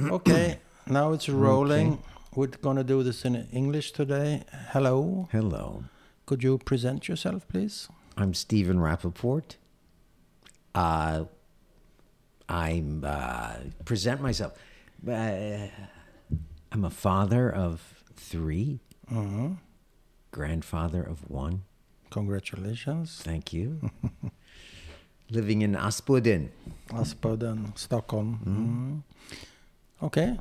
Okay, now it's rolling. We're gonna do this in English today. Hello. Hello. Could you present yourself, please? I'm Stephen Rappaport. Uh, I'm uh, present myself. Uh, I'm a father of 3 hmm grandfather of one. Congratulations. Thank you. Living in Aspudden. Aspodden, Stockholm. Mhm. Okay,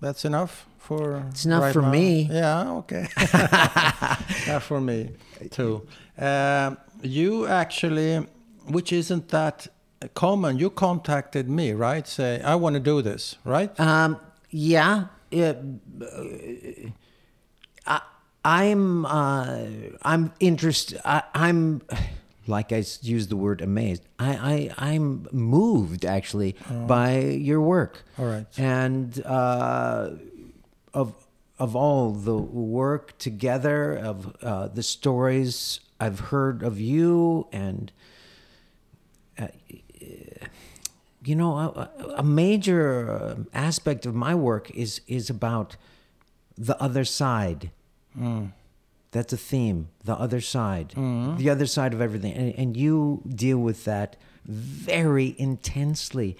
that's enough for. It's enough right for now. me. Yeah, okay. enough for me too. Um, you actually, which isn't that common. You contacted me, right? Say, I want to do this, right? Um, yeah. uh, I, I'm uh, I'm interested. I'm like I used the word amazed. I, I I'm moved actually by your work. All right. And uh, of of all the work together of uh, the stories I've heard of you and uh, you know a, a major aspect of my work is is about the other side that's a theme the other side the other side of everything and, and you deal with that very intensely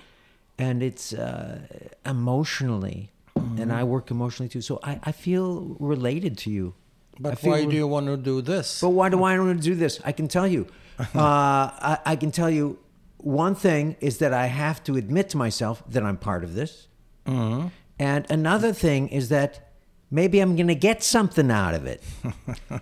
and it's uh, emotionally and i work emotionally too so i, I feel related to you But why do you want to do this? but why do I want to do this? I can tell you. Uh, I, I can tell you one thing is that I have to admit to myself that I'm part of this. Mm-hmm. And another thing is that maybe I'm going to get something out of it.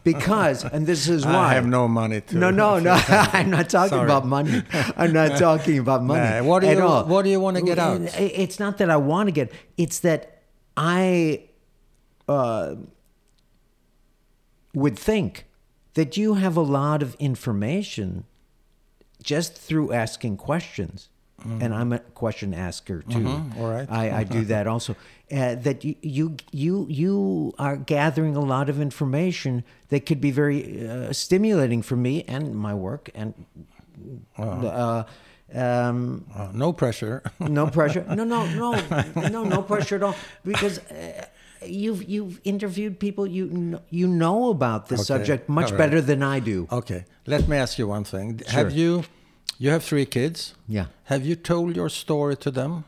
Because, and this is why. I have no money to. No, no, no. I'm not talking Sorry. about money. I'm not talking about money. Nah, what do you- all. what do you wanna get out? It's not that I want to get. It's that I uh, would think that you have a lot of information just through asking questions. And I'm a question asker too. Mhm, all right. I, I do that also. Uh, that you, you you you are gathering a lot of information that could be very uh, stimulating for me and my work and uh, um, Uh, no pressure. no pressure. No, no, no, no, no pressure at all. Because uh, you've you've interviewed people you kn- you know about this Okay, subject much right. better than I do. okay, let me ask you one thing. Sure. Have you, you have three kids. Yeah. Have you told your story to them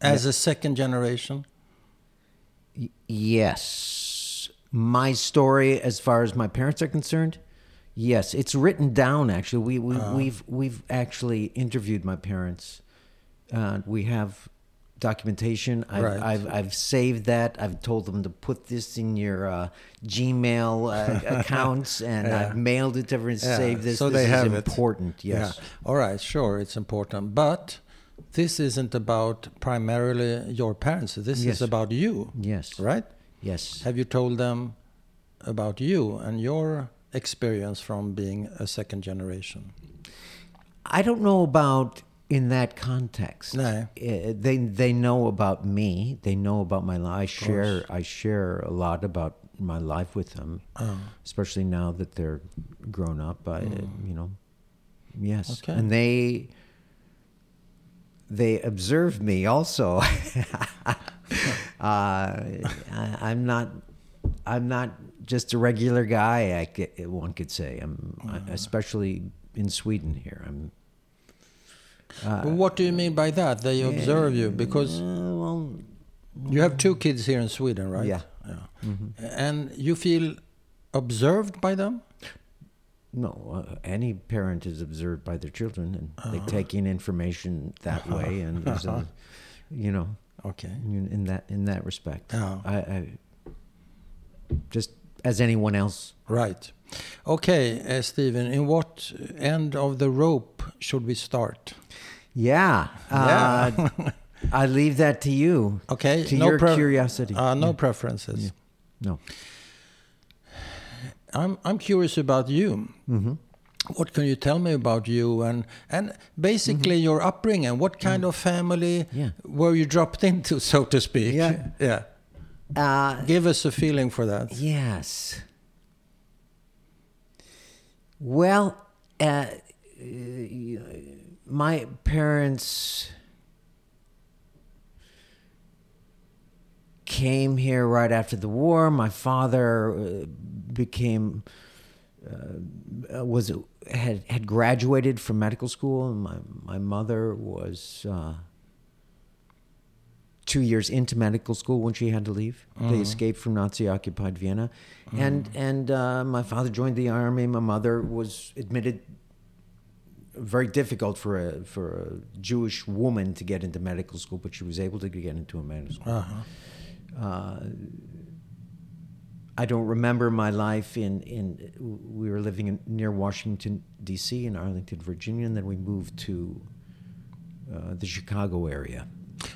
as a second generation? Y- yes, my story, as far as my parents are concerned, yes, it's written down. Actually, we, we Uh-huh. we've we've actually interviewed my parents. Uh, we have documentation. I've, Right. I've I've saved that. I've told them to put this in your uh, Gmail uh, accounts, and Yeah. I've mailed it to everyone. Yeah, Save this. so this they is have it. important. Yes. Yeah. All right, sure, it's important. But this isn't about primarily your parents. This Yes. is about you, Yes. right? Yes. Have you told them about you and your experience from being a second generation? I don't know about in that context. No. Uh, They they know about me. They know about my life. I share I share a lot about my life with them, Oh. especially now that they're grown up. I you know, yes, Okay. and they they observe me also. uh, I, I'm not I'm not just a regular guy. I one could say. I'm especially in Sweden here. I'm But what do you mean by that? They observe you because Uh, well, you have two kids here in Sweden, right? Yeah. yeah. And you feel observed by them? no. Uh, any parent is observed by their children, and they take in information that way, and there's a, you know, Okay. in that in that respect, Yeah. I, I just as anyone else. Right. Okay, uh, Stephen, in what end of the rope should we start? Yeah. Yeah. Uh, I leave that to you. Okay. To no your pre- curiosity. Uh, no Yeah. preferences. No. I'm I'm curious about you. Mm-hmm. What can you tell me about you and and basically your upbringing? What kind of family Mm-hmm. Yeah. were you dropped into, so to speak? Yeah. Yeah. Uh, Give us a feeling for that. Yes. Well, uh, my parents came here right after the war. My father uh, became uh, was had had graduated from medical school, and my my mother was uh, two years into medical school when she had to leave. They escaped from Nazi occupied Vienna, and and uh, my father joined the army. My mother was admitted. Very difficult for a for a Jewish woman to get into medical school, but she was able to get into a medical school. Uh-huh. Uh, I don't remember my life in, in we were living in, near Washington D.C. in Arlington, Virginia, and then we moved to uh, the Chicago area.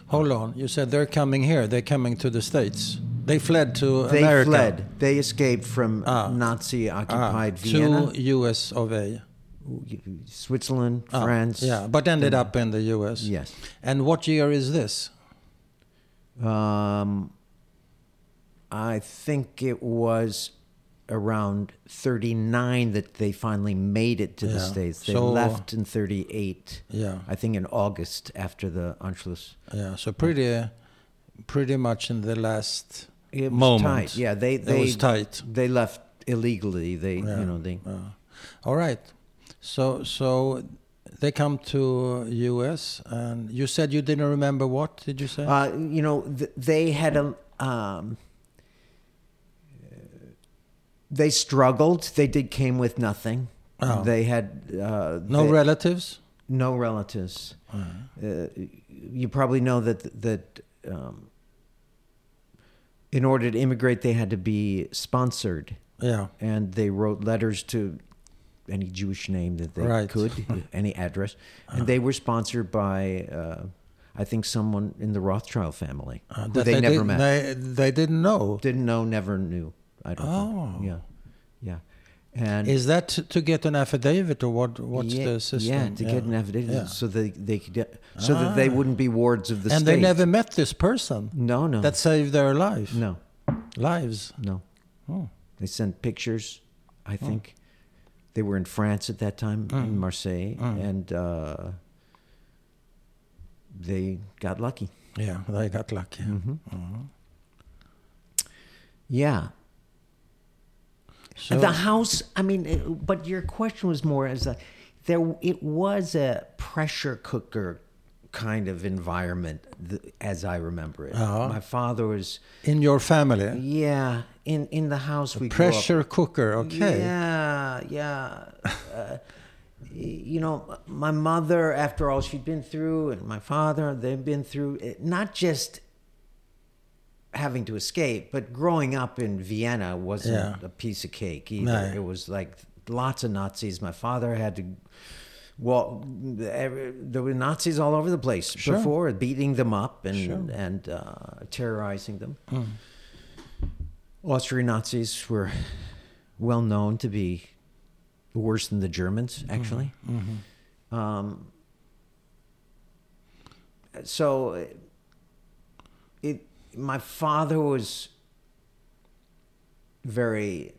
Hold on. You said they're coming here. They're coming to the States. They fled to They America. fled. They escaped from Ah. Nazi Ah, occupied Vienna, to US of A. Switzerland, Ah, France. Yeah, but ended up in the US. Yes. And what year is this? Um, I think it was around 39 that they finally made it to the States. They So- left in 38. Yeah. I think in August after the Anschluss. Yeah, so pretty, pretty much in the last It was moment. tight. Yeah, they It they was tight. They left illegally. They Yeah. you know they Yeah. All right. So so they come to U.S. and you said you didn't remember what did you say? uh, you know th- they had a um, they struggled. They did came with nothing. Oh. They had uh, no they- relatives. no relatives. Uh, you probably know that that um, in order to immigrate, they had to be sponsored, Yeah. and they wrote letters to any Jewish name that they Right. could, any address, and they were sponsored by. Uh, I think someone in the Rothschild family Uh, that they, never did- met, They, they didn't know. didn't know, never knew. I don't. Oh. Think. Yeah, yeah, and Is that to, get an affidavit or what? What's yeah, the system? Yeah, to get an affidavit, Yeah. so they they could get, so that they wouldn't be wards of the and state. And they never met this person No, no. that saved their life. no, Lives. no. Oh. They sent pictures. I think they were in France at that time Mm. in Marseille, and uh, they got lucky. Yeah, they got lucky. Mm-hmm. Yeah, So, the house. I mean, it- but your question was more as a there. It was a pressure cooker kind of environment, th- as I remember it. Uh-huh. My father was. in your family, Yeah, in in the house we grew up- pressure cooker. Okay. Yeah, yeah. uh, you know, my mother, after all she'd been through, and my father, they've been through it, not just having to escape, but growing up in Vienna wasn't Yeah. a piece of cake either. No. It was like lots of Nazis. My father had to. Well, there were Nazis all over the place Sure. before, beating them up and Sure. And uh, terrorizing them. Austrian Nazis were well known to be worse than the Germans, mm-hmm. actually. Mm-hmm. Um, so, it my father was very,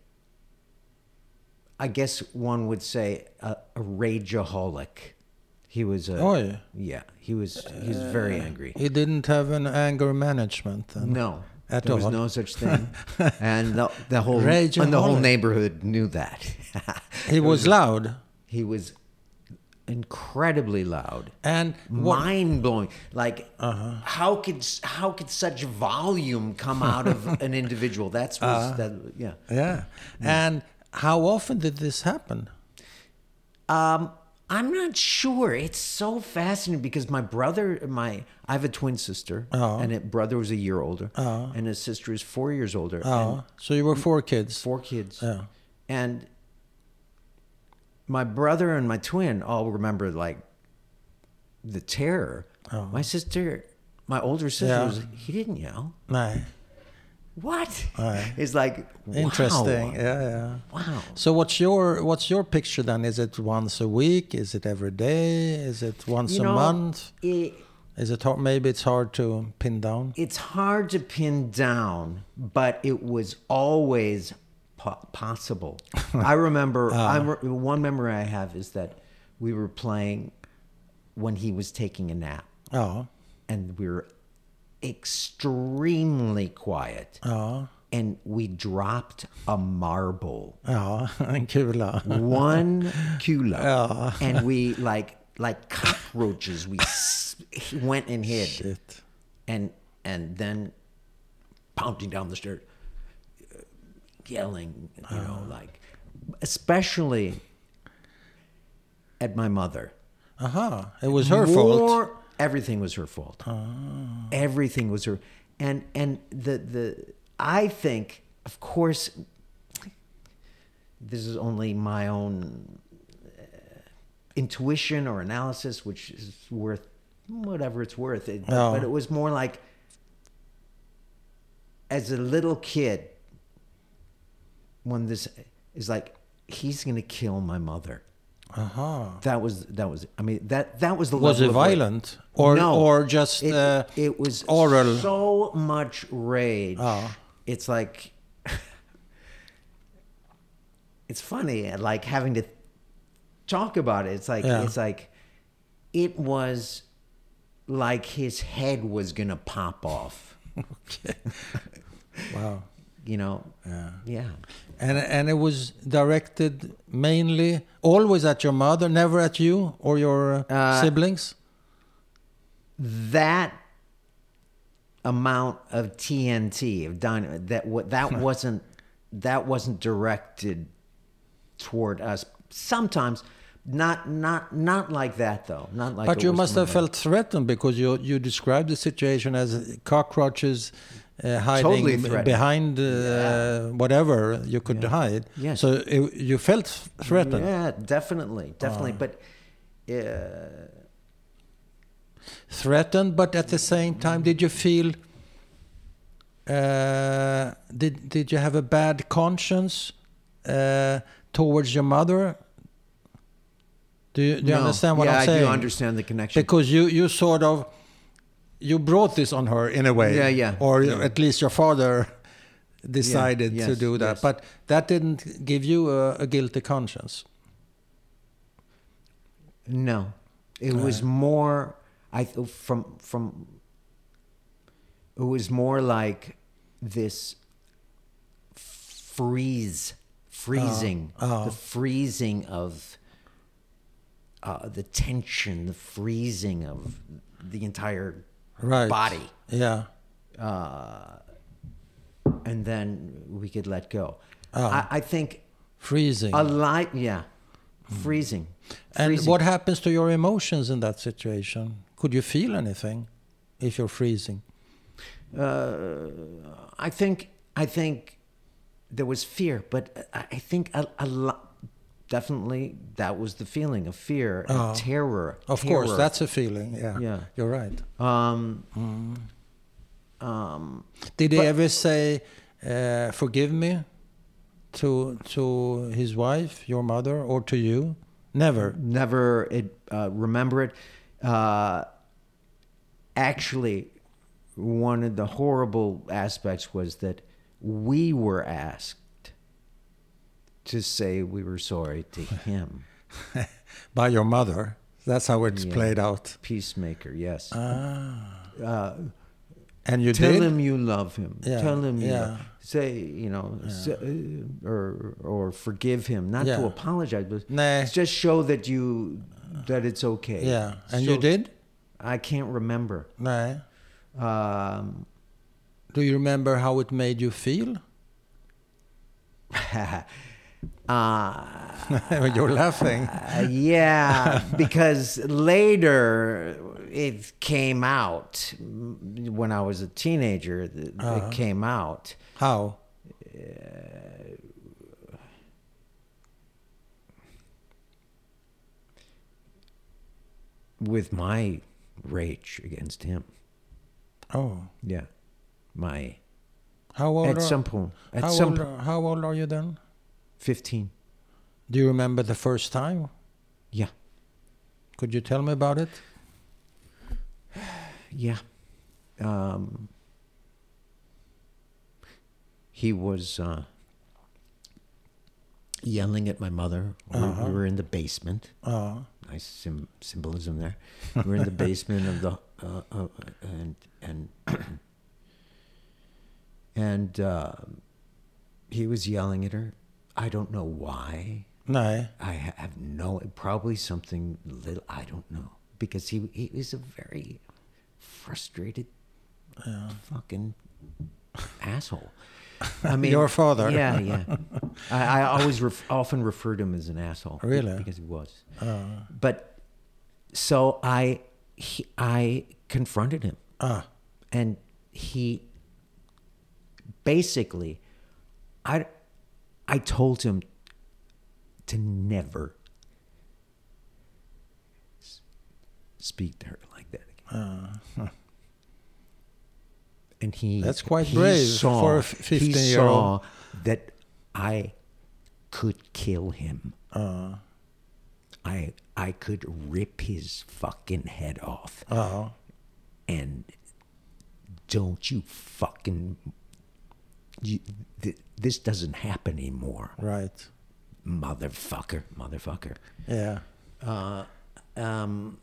I guess one would say, a, a rageaholic. He was a Oh, yeah. yeah. He was he was very uh, angry. He didn't have an anger management. Then. No, At there was no such thing, and the, the whole and the whole neighborhood knew that. He was loud. he was incredibly loud, And mind blowing. Like Uh-huh. how could how could such volume come out of an individual? That's was Uh-huh. that yeah. Yeah. And how often did this happen? Um, I'm not sure. It's so fascinating because my brother, my I have a twin sister, Oh. and his brother was a year older, Oh. and his sister is four years older. Oh, and so you were four kids. four kids. Yeah. And my brother and my twin all remember like the terror. Oh. My sister, my older sister. Yeah. was, he didn't yell. Nej. What? Right. It's like wow. Interesting. Yeah, yeah. Wow. So what's your what's your picture then? Is it once a week? Is it every day? Is it once You a know, month? It, Is it hard, maybe it's hard to pin down? it's hard to pin down, but it was always po- possible. I remember. Ah. I re- one memory I have is that we were playing when he was taking a nap. Ja. and we were extremely quiet. Ja, And we dropped a marble. ja, en kula. One kula. Ja. And we like like cockroaches. We went and hid. Shit. and and then pounding down the stairs, yelling, you know, like, especially at my mother. Uh huh. it was her fault. Everything was her fault. Everything was her, and and the the I think, of course, this is only my own uh, intuition or analysis, which is worth whatever it's worth. It. But it was more like, as a little kid, when this is like, he's gonna kill my mother. Aha. That was that was. I mean that that was the Was it of rage. violent or No. or just It, uh, it was oral? So much rage. Ah. It's like it's funny, like having to talk about it. It's like Yeah. it's like it was like his head was gonna pop off. okay. wow. You know? Yeah. Yeah. And and it was directed mainly always at your mother, never at you or your uh, Uh, siblings. that amount of TNT of dynamite that that wasn't that wasn't directed toward us. Sometimes, not not not like that though. Not like. but you must have felt threatened because you you described the situation as cockroaches uh, hiding Totally behind uh, Yeah. whatever you could hide. Yes. So it, you felt threatened. Yeah, definitely, definitely. Ah. But uh, threatened, but at the same time, did you feel? Uh, did did you have a bad conscience uh, towards your mother? Do you, do you no. understand what yeah, I'm saying? I do understand the connection. Because you you sort of you brought this on her in a way. Yeah, yeah, Or yeah. at least your father decided to yes, do that, yes. but that didn't give you a, a guilty conscience. No, it was more. I th- from from. It was more like this freeze, freezing, oh. the freezing of uh, the tension, the freezing of the entire Right. body, Yeah. Uh, and then we could let go. Oh. I, I think Freezing. a light, yeah, freezing. And freezing. what happens to your emotions in that situation? Could you feel anything if you're freezing? Uh, I think I think there was fear, but I I think a, a lot. Definitely, that was the feeling of fear, and Oh. terror. Of course, that's a feeling. Yeah. Yeah. You're right. Um, um, Did he ever say, uh, "Forgive me," to to his wife, your mother, or to you? Never. never it, uh, remember it. Uh, actually, one of the horrible aspects was that we were asked to say we were sorry to him. By your mother. That's how it's Yeah. played out. Peacemaker, yes. Ah. Uh, And you tell did. him you love him. Yeah, Tell him you yeah. love- say you know say, uh, or or forgive him. Not to apologize, but Nah. just show that you that it's okay. Yeah. And So- you did. I can't remember. No. Um, Do you remember how it made you feel? uh, You're laughing. uh, yeah, because later it came out when I was a teenager. It, Uh-huh. came out. How? with my rage against him. Oh. Yeah, my How old? at are, some point at how, some old, point, how old are you then? Fifteen. Do you remember the first time? Yeah, Could you tell me about it? yeah. Um, he was. Uh, yelling at my mother. We- We, were in the basement. Oh, Nice sim- symbolism there. We were in the basement of the uh, uh, and and and uh, he was yelling at her. I don't know why. no. I have no, probably something little, I don't know. Because he, he was a very frustrated fucking asshole. I mean, Your father. Yeah, yeah. I, I always ref, often refer to him as an asshole. Really? Because he was. But so I, he, I confronted him Ah, and he basically i i told him to never speak to her like that again. and he That's quite he brave saw, for a f- he 15-year-old. saw that i could kill him. Uh, i i could rip his fucking head off. Oh, and don't you fucking you, th- this doesn't happen anymore right. motherfucker motherfucker Yeah. uh, um,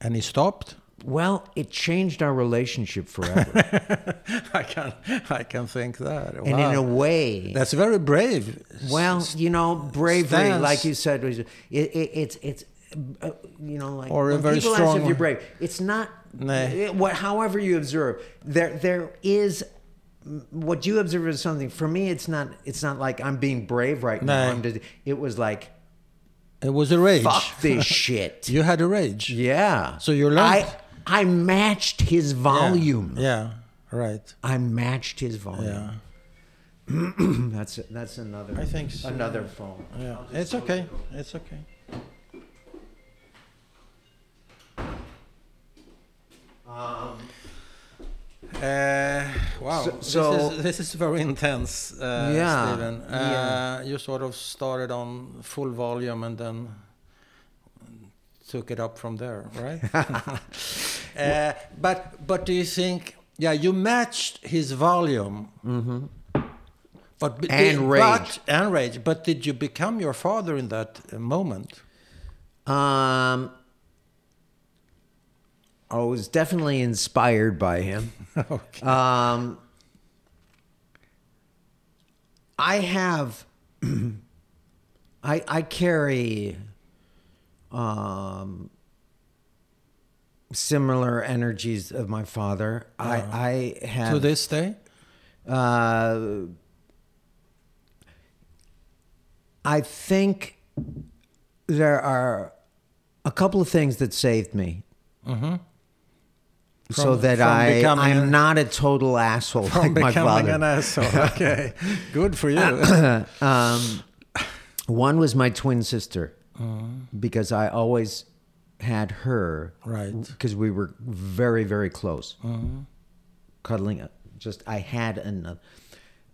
And he stopped. well it changed our relationship forever I can, I can think that. and in a way That's very brave. well you know bravery stance. like you said it, it, it's it's uh, you know like Or a very people ask if you're brave it's not Nah. it- what however you observe there there is what you observe is something for me it's not it's not like i'm being brave right now I'm just, it was like It was a rage. fuck this shit You had a rage. yeah So you learned- i i matched his volume Yeah. Right. i matched his volume Yeah. that's that's another I think so. another phone Yeah. It's okay. It's okay. Uh, wow, So- this, is, this is very intense, uh, Yeah, Stephen. Uh, yeah. You sort of started on full volume and then took it up from there, right? uh, but but do you think? Yeah, you matched his volume. Mm-hmm. But And did- rage. But, and rage. But did you become your father in that uh, moment? Um, I was definitely inspired by him. okay. Um, I have, I I carry, um, similar energies of my father. I I have to this day? uh, I think there are a couple of things that saved me. So From- that I I'm a- not a total asshole From like my becoming father. an asshole. Okay. Good for you. um, one was my twin sister because I always had her Right. because we were very very close cuddling up just I had another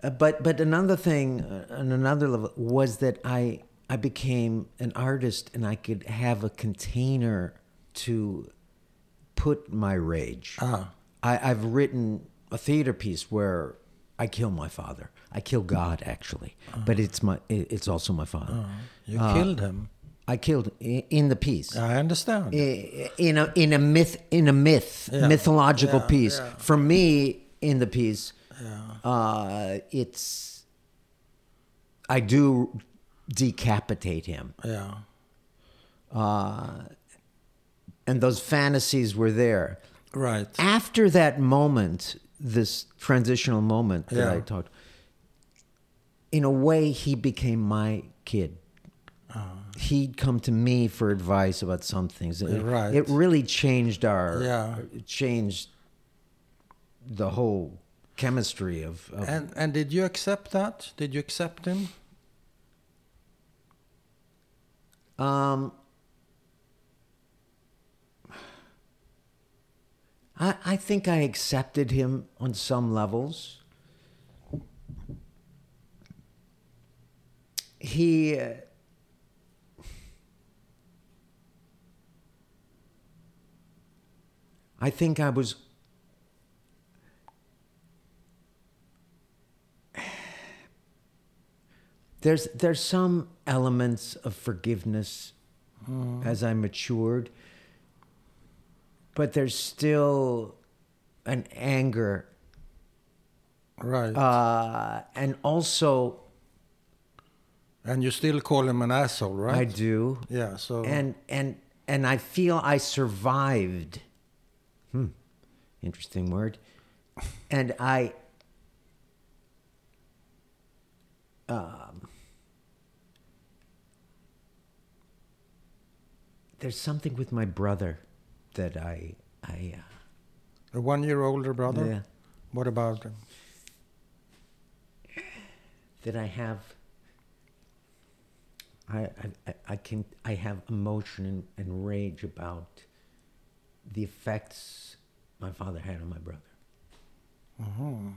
uh, but but another thing uh, on another level was that I I became an artist and I could have a container to put my rage Ah. I, I've written a theater piece where I kill my father. I kill God actually, but it's my it- it's also my father. You Uh, killed him. I killed in the piece. I understand. In a in a myth in a myth Yeah. mythological Yeah, piece. yeah. For me, in the piece, uh, it's I do decapitate him, yeah. uh, and those fantasies were there. Right. after that moment, this transitional moment that Yeah. I talked, in a way, he became my kid. He'd come to me for advice about some things. It, Right. it really changed our, Yeah. it changed the whole chemistry of. of And and did you accept that? Did you accept him? Um, I, I think I accepted him on some levels. He. Uh, I think I was. there's there's some elements of forgiveness as I matured, but there's still an anger, Right. uh, and also and you still call him an asshole, right? I do, Yeah. So. and and and I feel I survived. Hmm, interesting word. And I, um, there's something with my brother that I I uh, a one-year older brother. yeah, What about him? that I have. I, I, I- can I have emotion and, and rage about the effects my father had on my brother. Uh-huh.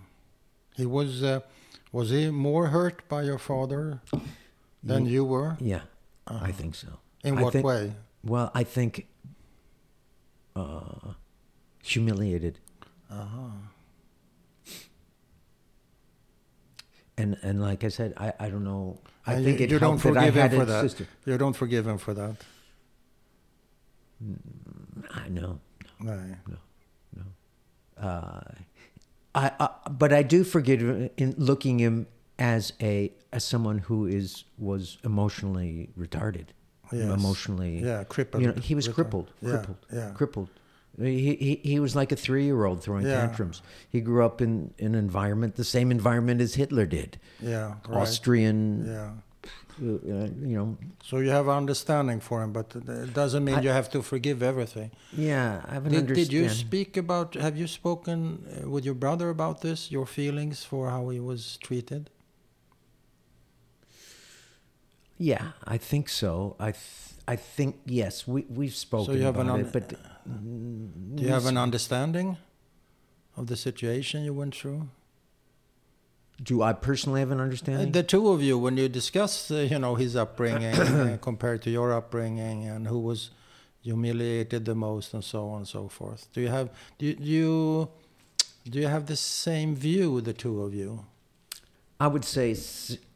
He was. Uh, was he more hurt by your father than Ye- you were? Yeah, I think so. In I what think- way? Well, I think uh, humiliated. Uh-huh. And and like I said, I, I don't know. I And think you, it you don't helped that I forgive him for a that. sister. You don't forgive him for that. I know. No. Uh, I, I but I do forgive him in looking him as a as someone who is was emotionally retarded, Yes. emotionally Yeah, crippled. You know, he was Retard- crippled, Yeah, crippled, yeah. crippled. He, he he was like a three year old throwing Yeah. tantrums. He grew up in, in an environment, the same environment as Hitler did, Yeah. Right. Austrian. Yeah. Uh, uh, you know, So you have understanding for him, but it doesn't mean I- you have to forgive everything. yeah, I have an Did, understand. did you speak about? Have you spoken uh, with your brother about this? Your feelings for how he was treated? Yeah, I think so. I th- I think yes, we we've spoken you have an un- it, but Do you have an understanding of the situation you went through? do I personally have an Uh, understanding? The two of you, when you discuss, uh, you know, his upbringing uh, compared to your upbringing, and who was humiliated the most, and so on and so forth. Do you have do you, do you do you have the same view, the two of you? I would say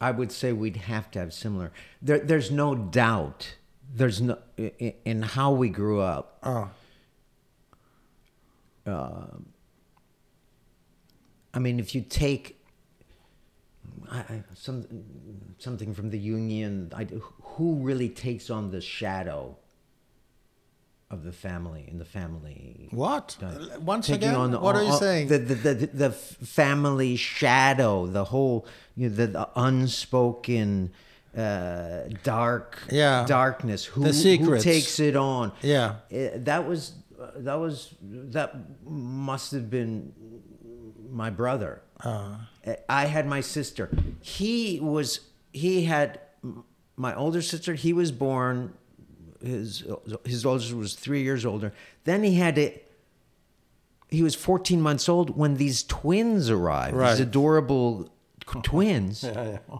I would say we'd have to have similar. There, there's no doubt. There's no in how we grew up. Oh, I mean, if you take I, I, some something from the Jungian, I, who really takes on the shadow of the family in the family? what? Done. Once Taking again, on the- what are you on- saying? The, the, the, the family shadow, the whole, you know, the, the unspoken uh, dark Yeah. darkness. Who, The who takes it on? yeah, Uh, that was that was that must have been my brother. uh, I had my sister. He was he had my older sister. He was born. His his older sister was three years older. Then he had to. He was 14 months old when these twins arrived. Right. These adorable twins, yeah, yeah.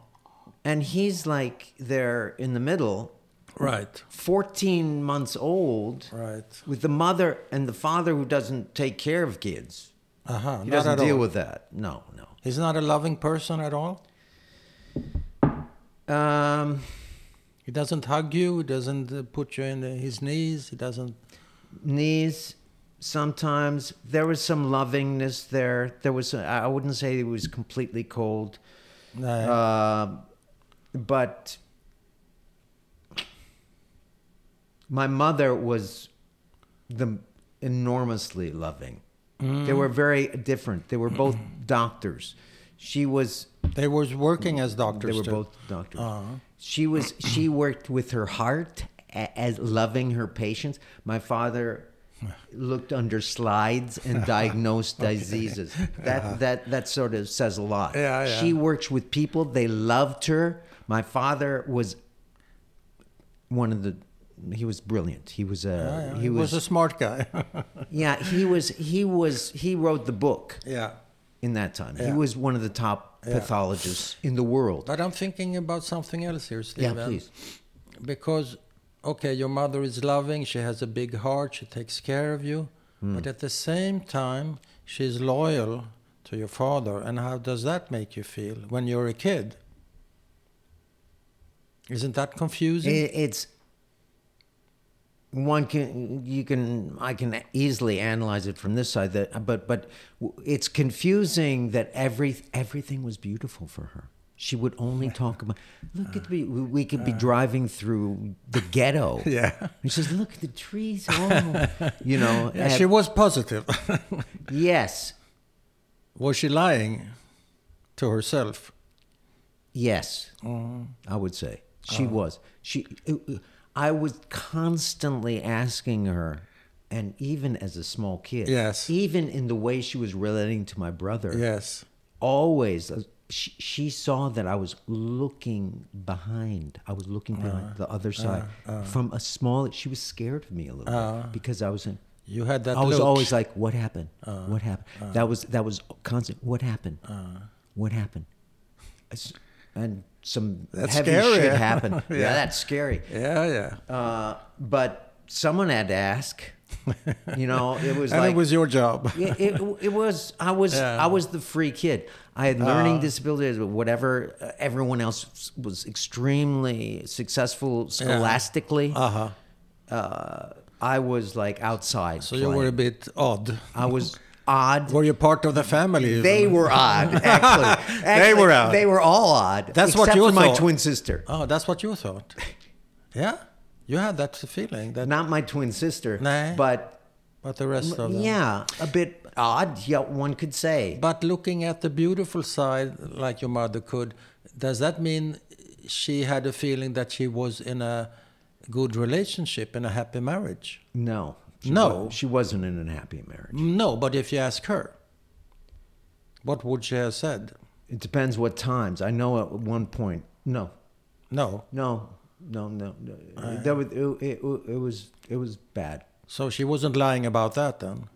and he's like there in the middle, right, 14 months old, right. with the mother and the father who doesn't take care of kids. Uh huh. He doesn't deal with that. No, no. He's not a loving person at all. Um, He doesn't hug you. He doesn't uh, put you in uh, his knees. He doesn't. knees sometimes there was some lovingness there there was i wouldn't say he was completely cold No. uh, but my mother was the enormously loving they were very different they were both doctors she was they was working as doctors. they were too. both doctors. Uh-huh. She was she worked with her heart as loving her patients. My father looked under slides and diagnosed diseases. That that that sort of says a lot. Yeah, yeah. She worked with people. They loved her. My father was one of the. He was brilliant. He was a. Yeah, yeah. He was. a smart guy. yeah, he was. He was. He wrote the book yeah. In that time. He was one of the top Yeah. pathologists in the world. But I'm thinking about something else here, Yeah, please. Because, okay, your mother is loving. She has a big heart. She takes care of you. Hmm. But at the same time, she's loyal to your father. And how does that make you feel when you're a kid? Isn't that confusing? It, it's one can you can I can easily analyze it from this side that but but it's confusing that every everything was beautiful for her. She would only talk about look at me. We could be uh. driving through the ghetto. yeah. And she says, "Look at the trees." Oh, you know. Yeah, she was positive. yes, was she lying to herself? yes. Mm-hmm. I would say she uh-huh. was. She. Uh, uh, I was constantly asking her, and even as a small kid, Yes. even in the way she was relating to my brother, Yes. always uh, she, she saw that I was looking behind. I was looking uh, behind the other uh, side uh. from a small. She was scared of me a little bit because I was in. You had that I was look. always like, "What happened? what happened?" that was that was constant. What happened? what happened? And some That's heavy scary, shit happened. yeah. Yeah. that's scary. Yeah, yeah. Uh, but someone had to ask. You know, it was and like it was your job. it, it, it was I was Yeah. I was the free kid. I had learning disabilities, but whatever. Uh, everyone else was extremely successful scholastically. Uh-huh. Uh, I was like outside. So you were a bit odd. I was odd. Were you part of the family? They even? were odd. Actually, Actually, were odd. They were all odd. That's what you for my thought. twin sister. Oh, that's what you thought. yeah, you had that feeling that, Not my twin sister, Nah. but but the rest of them. yeah, a bit odd. Yeah, one could say. But looking at the beautiful side, like your mother could, does that mean she had a feeling that she was in a good relationship, in a happy marriage? No. She No. wa- she wasn't in a happy marriage. No, but if you ask her, what would she have said? It depends what times. I know at one point. No, No. no, no, no. no. That was, it, it, it was it was bad. So she wasn't lying about that then?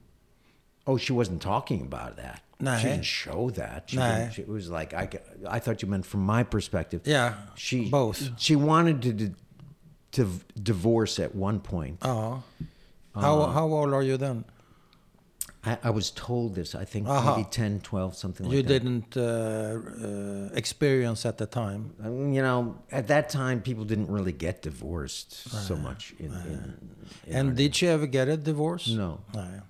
Oh, she wasn't talking about that. No. She eh? didn't show that. She No. didn't- eh? she- it was like I, I thought you meant from my perspective. Yeah, she both. She wanted to to divorce at one point. Oh. How, Uh, how old are you then? I, I was told this. I think Uh-huh. maybe 10, 12, something like you that. You didn't uh, uh, experience at the time. Um, You know, at that time, people didn't really get divorced so much. In, in, in and did she ever get a divorce? No. No.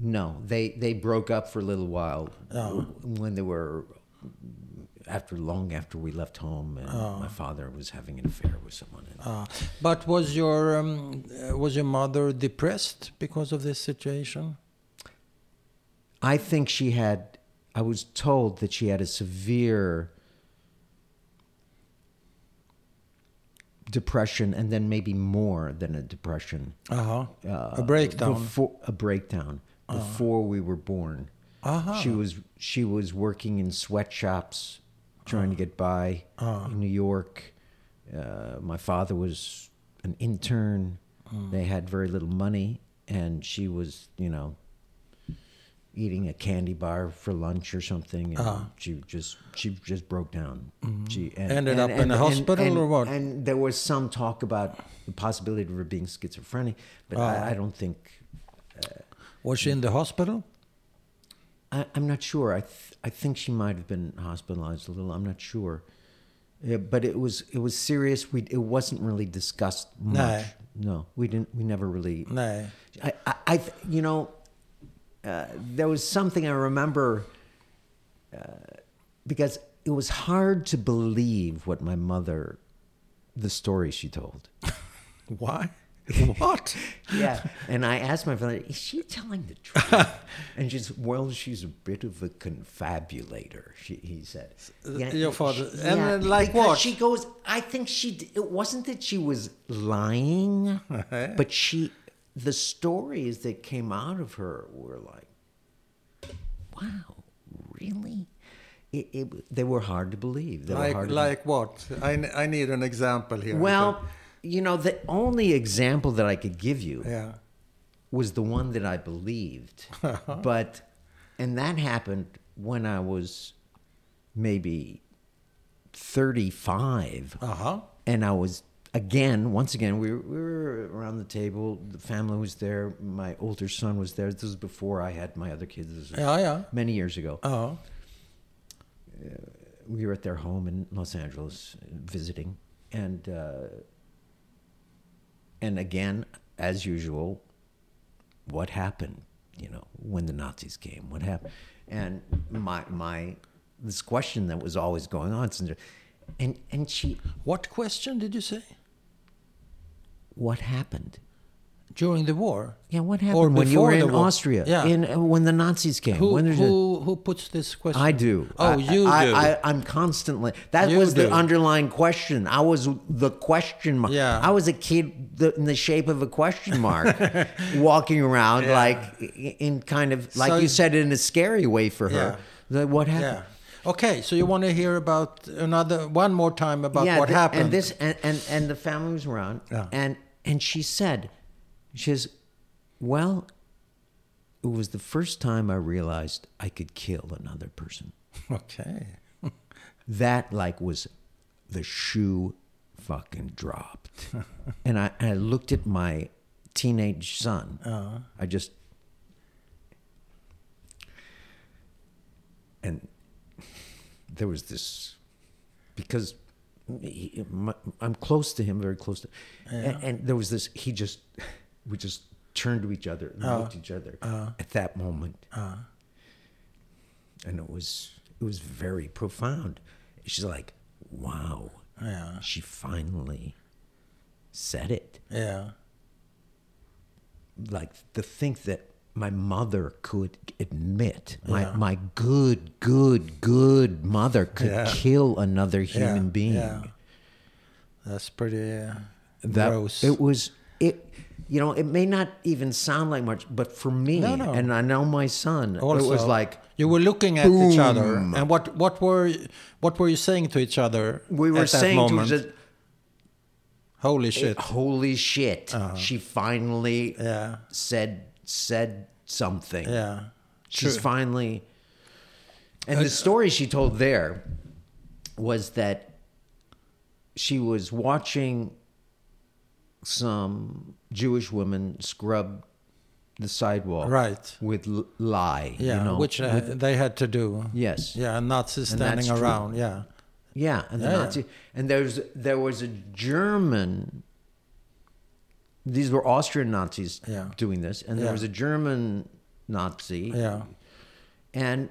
No, they they broke up for a little while Oh. when they were after long after we left home, and Oh. my father was having an affair with someone. And Uh, but was your um, uh, was your mother depressed because of this situation? I think she had. I was told that she had a severe depression, and then maybe more than a depression. Uh-huh. uh, a breakdown. Before, a breakdown before we were born. Uh-huh. She was she was working in sweatshops, trying to get by uh-huh. in New York. Uh, my father was an intern. Mm. They had very little money, and she was, you know, eating a candy bar for lunch or something, and uh-huh. she just she just broke down. Mm-hmm. She and, Ended up in a hospital and- or what? And there was some talk about the possibility of her being schizophrenic, but I, uh-huh. I don't think. Uh, was she in the hospital? I, I'm not sure. I th- I think she might have been hospitalized a little. I'm not sure. Yeah, but it was it was serious. We it wasn't really discussed much. No, we didn't. We never really. No. I I, I you know, uh, there was something I remember uh, because it was hard to believe what my mother, the story she told. Why? what? Yeah. And I asked my father, is she telling the truth? and she's, well, she's a bit of a confabulator, she, he said. your father- and, uh, like what? She goes, I think she, it wasn't that she was lying, but she, the stories that came out of her were like, wow, really? It, it, they were hard to believe. They were Like like what? I, I need an example here. well, you know, the only example that I could give you yeah. was the one that I believed. but, and that happened when I was maybe 35. Uh huh. And I was, again, once again, we were, we were around the table. The family was there. My older son was there. This was before I had my other kids. This was Yeah, yeah. many years ago. Uh-huh. we were at their home in Los Angeles uh, visiting, and uh, and again, as usual, what happened? You know, when the Nazis came, what happened? And my my this question that was always going on, and and she, What question did you say? what happened? During the war? Yeah, what Or happened when you were in war? Austria? Yeah. in uh, when the Nazis came. Who, when there's a- who, who puts this question? I do. Oh, I- you I, do. I, I'm constantly. That You was the underlying question. I was the question mark. Yeah. I was a kid the, in the shape of a question mark, walking around Yeah. like in kind of like So- you said in a scary way for her. The- what happened? yeah. Okay, so you want to hear about another one more time about what th- happened? And this and, and and the family was around. Yeah. And and she said, she says, well, it was the first time I realized I could kill another person. okay. that like was the shoe fucking dropped and I, I looked at my teenage son uh-huh. i just and there was this because he, my, i'm close to him very close to and, and there was this he just we just turned to each other and looked at each other at that moment and it was it was very profound. She's like, "Wow, Yeah. she finally said it." Yeah. Like to think that my mother could admit, my Yeah. my good, good, good mother could Yeah. kill another human yeah. being. That's pretty uh, That gross. it was it. You know, it may not even sound like much, but for me, No, no. and I know my son, also, it was like you were looking at each other, and what what were what were you saying to each other? we were saying to each other, Holy shit! holy shit she finally Uh-huh. Yeah. said said something Yeah. she's True. finally and Uh, the story she told there was that she was watching some jewish women scrub the sidewalk Right. with l- lye Yeah, you know, which uh, with- they had to do. yes Yeah, and Nazis And standing that's true. around. Yeah. Yeah, and the Yeah, yeah. Nazi, and there's there was a German. These were Austrian Nazis Yeah. doing this, and there Yeah. was a German Nazi, Yeah. and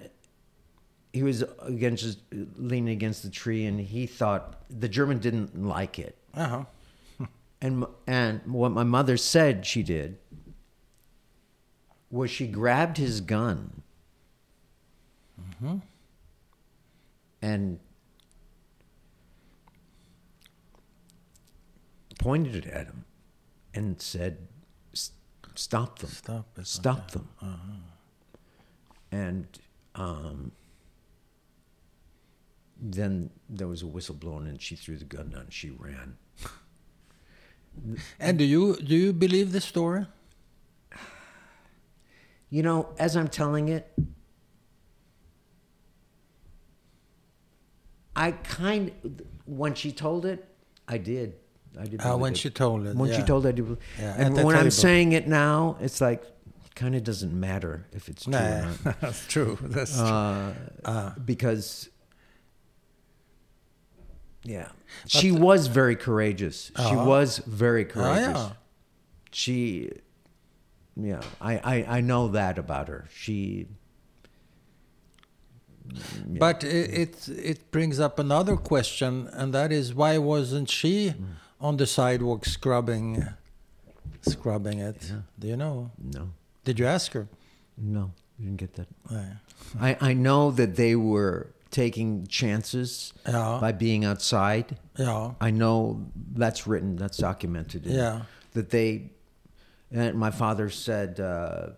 he was against just leaning against the tree, and he thought the German didn't like it, Uh huh. And and what my mother said she did was she grabbed his gun Mm-hmm. and pointed it at him and said, "Stop them! Stop. Stop them!" Uh-huh. And um, then there was a whistle blown, and she threw the gun down. and She ran. And do you do you believe this story? You know, as I'm telling it, I kind when she told it, I did. I did. Uh, when it. she told it. when she told it, I did. Yeah, and when I'm saying it now, it's like kind of doesn't matter if it's true or Nah, not. that's true. That's true. Uh, because yeah, she was very courageous. She Uh-huh. was very courageous. yeah. She, yeah, I, I I know that about her. She. But it, it it brings up another question, and that is why wasn't she Mm. on the sidewalk scrubbing scrubbing it? Do you know? No, Did you ask her? no, you didn't get that. Yeah. I, I know that they were taking chances Yeah. by being outside. Yeah. I know that's written, that's documented. Yeah. That they, and my father said, uh,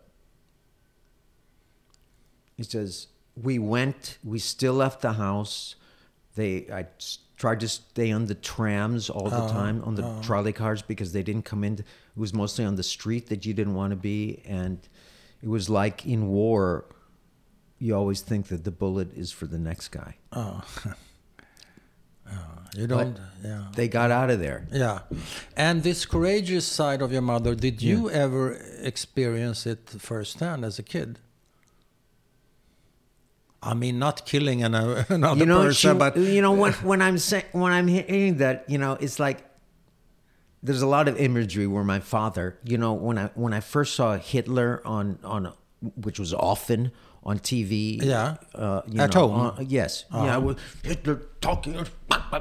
he says, we went, we still left the house. They, I tried to stay on the trams all the Oh, time, on the trolley cars, because they didn't come in. It was mostly on the street that you didn't want to be. And it was like in war, you always think that the bullet is for the next guy. Oh. oh. You don't. yeah. They got out of there. Yeah. And this courageous side of your mother, did you ever experience it firsthand as a kid? I mean, not killing an, another you know, person, she- but you know when when I'm saying when I'm hearing that, you know, it's like there's a lot of imagery where my father, you know, when I when I first saw Hitler on on which was often on TV, Yeah. uh, you At know, home. Uh-huh. uh, yes, yeah, with Hitler talking, yeah,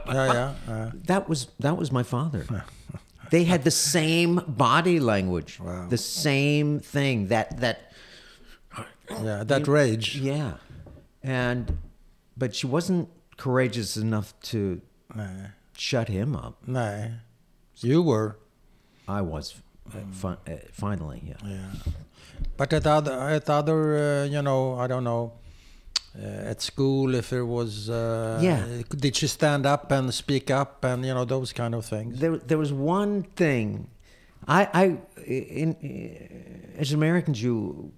yeah, uh, that was that was my father. they had the same body language, Wow. the same thing. That that yeah, that rage. yeah, and but she wasn't courageous enough to shut him up. nej. You were, I was uh, fi- uh, finally, yeah. yeah. But at other, at other, uh, you know, I don't know. Uh, at school, if there was, uh, Yeah. did she stand up and speak up and you know those kind of things? There, there was one thing. I, I, in, in as an American Jew,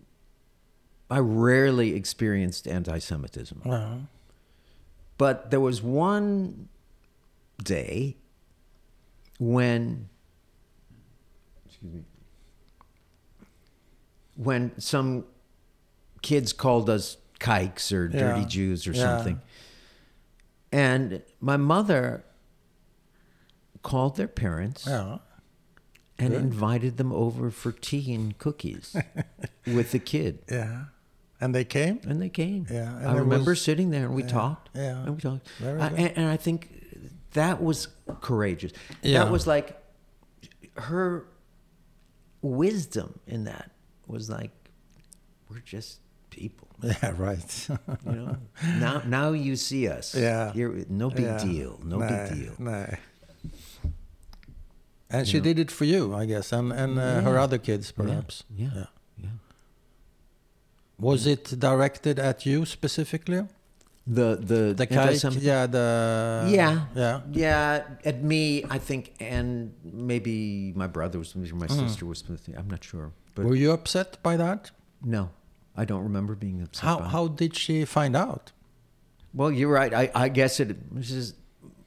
I rarely experienced anti-Semitism. Uh-huh. But there was one day when, excuse me, when some kids called us kikes or dirty Jews or Yeah. something. And my mother called their parents Yeah. and Good. invited them over for tea and cookies with the kid. Yeah. And they came? And they came. Yeah, and I remember was- sitting there and we yeah, talked. yeah. And we talked. Very I- and, and I think that was courageous. Yeah. That was like her wisdom in that was like, we're just people. Yeah, right. You know? now now you see us. Yeah. You're, no big Yeah. deal. No big deal. nej. And she did it for you, I guess, and, and uh, her other kids, perhaps. Yeah. Yeah. yeah. Was it directed at you specifically? The the The anti-Semitic- Yeah, the... yeah, Yeah. yeah. At me, I think, and maybe my brother was with me, my Mm. sister was with me. I'm not sure, but Were you upset by that? no, I don't remember being upset. How, how did she find out? Well, you're right. I, I guess it was just,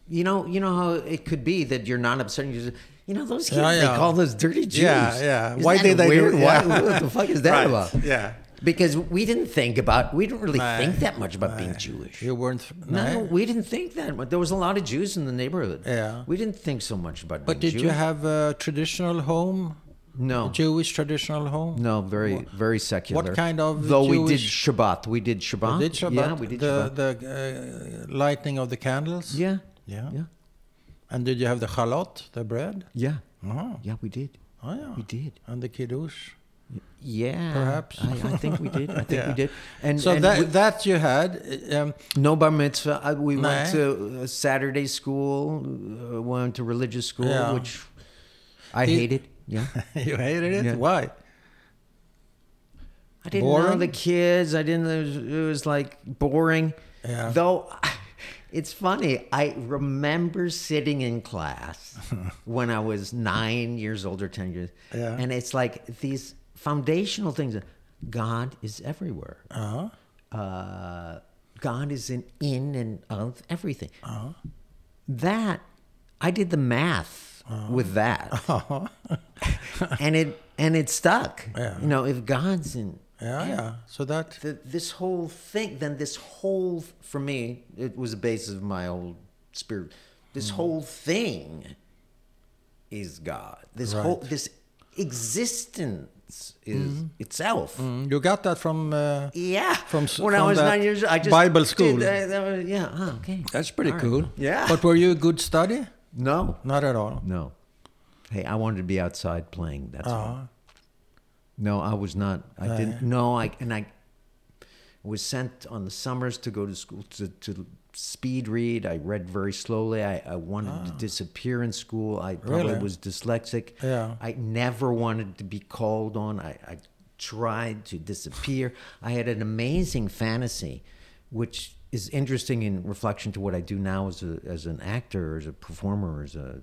you know, you know how it could be that you're not upset. You just, you know, those kids Yeah, they call us dirty Jews. Yeah, yeah. Isn't Why did they do- weird? Why- what the fuck is that Right, about? yeah. Because we didn't think about. We didn't really think that much about being Jewish. You weren't... No, nej. we didn't think that much. There was a lot of Jews in the neighborhood. Yeah. We didn't think so much about But did you have a traditional home? No. Jewish traditional home? No, very very secular. what kind of Though we did Shabbat, we did Shabbat. You did Shabbat? Yeah, we did the, Shabbat. The uh, lighting of the candles? yeah, Yeah. yeah, And did you have the chalot, the bread? yeah, Oh, yeah. We did. oh yeah. We did. And the kiddush? Yeah, Perhaps. I, I think we did. I think Yeah. we did. And so and that we- that you had, um, no bar mitzvah. I, we went to uh, Saturday school. Uh, went to religious school, Yeah. which I Did- hated. Yeah, you hated it. Yeah. Why? I didn't know Boring? the kids. I didn't. It was, it was like boring. Yeah. Though, it's funny. I remember sitting in class when I was nine years old or ten years, Yeah. and it's like these foundational things. God is everywhere. Uh-huh. Uh, God is in in and of everything. Uh-huh. That I did the math Uh-huh. with that, and it and it stuck. Yeah. You know, if God's in Yeah, yeah. So that the, this whole thing, then this whole, for me, it was the basis of my old spirit. This whole thing is God. This whole, this existence is itself. Mm, you got that from. Uh, Yeah. From when I was nine years old, I just Bible did school. that was- yeah. Oh, okay. that's pretty All right. cool. Yeah. But were you a good study? No, Not at all. no. Hey, I wanted to be outside playing. That's all. Uh-huh. No, I was not. I Uh, didn't. No, I and I was sent on the summers to go to school to, to speed read. I read very slowly. I, I wanted to disappear in school. I probably Ah. Really? was dyslexic. Yeah. I never wanted to be called on. I, I tried to disappear. I had an amazing fantasy, which is interesting in reflection to what I do now as a as an actor, as a performer, as a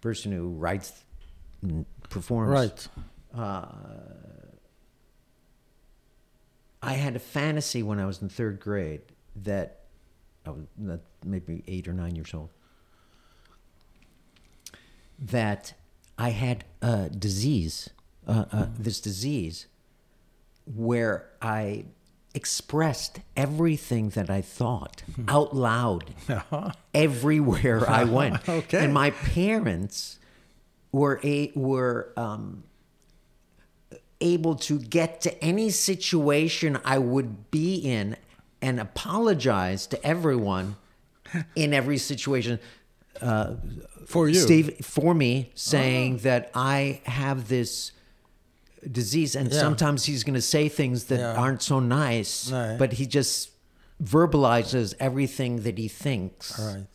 person who writes and performs Right. I had a fantasy when I was in third grade that I was that maybe eight or nine years old that I had a disease, uh, uh, this disease, where I expressed everything that I thought hmm. out loud uh-huh. everywhere I went. Okay. And my parents were a, were um, able to get to any situation I would be in and apologize to everyone in every situation. Uh, for you. Steve, for me, ah. saying that I have this disease, and Yeah. sometimes he's going to say things that Yeah. aren't so nice, Right. but he just verbalizes everything that he thinks Right.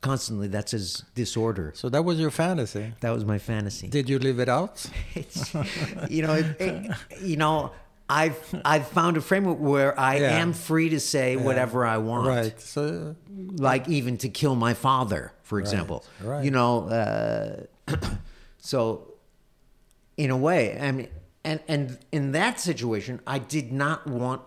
constantly. That's his disorder. So that was your fantasy. That was my fantasy. Did you live it out? You know, it, it- you know, I've I've found a framework where I Yeah. am free to say whatever I want. Right. So like even to kill my father, for example. right. You know, uh, so in a way, I mean, and and in that situation, I did not want.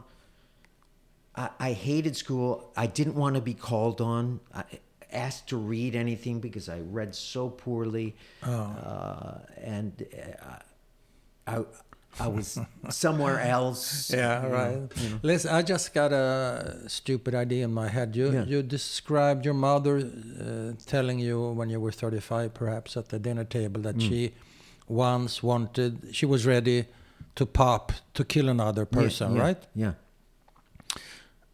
I, I hated school. I didn't want to be called on. I, asked to read anything because I read so poorly, Oh. uh, and uh, I I was somewhere else. Yeah, you know, right. you know. Listen, I just got a stupid idea in my head. You Yeah. you described your mother uh, telling you when you were 35, perhaps at the dinner table, Mm. that she once wanted, she was ready to pop to kill another person, yeah, right? Yeah.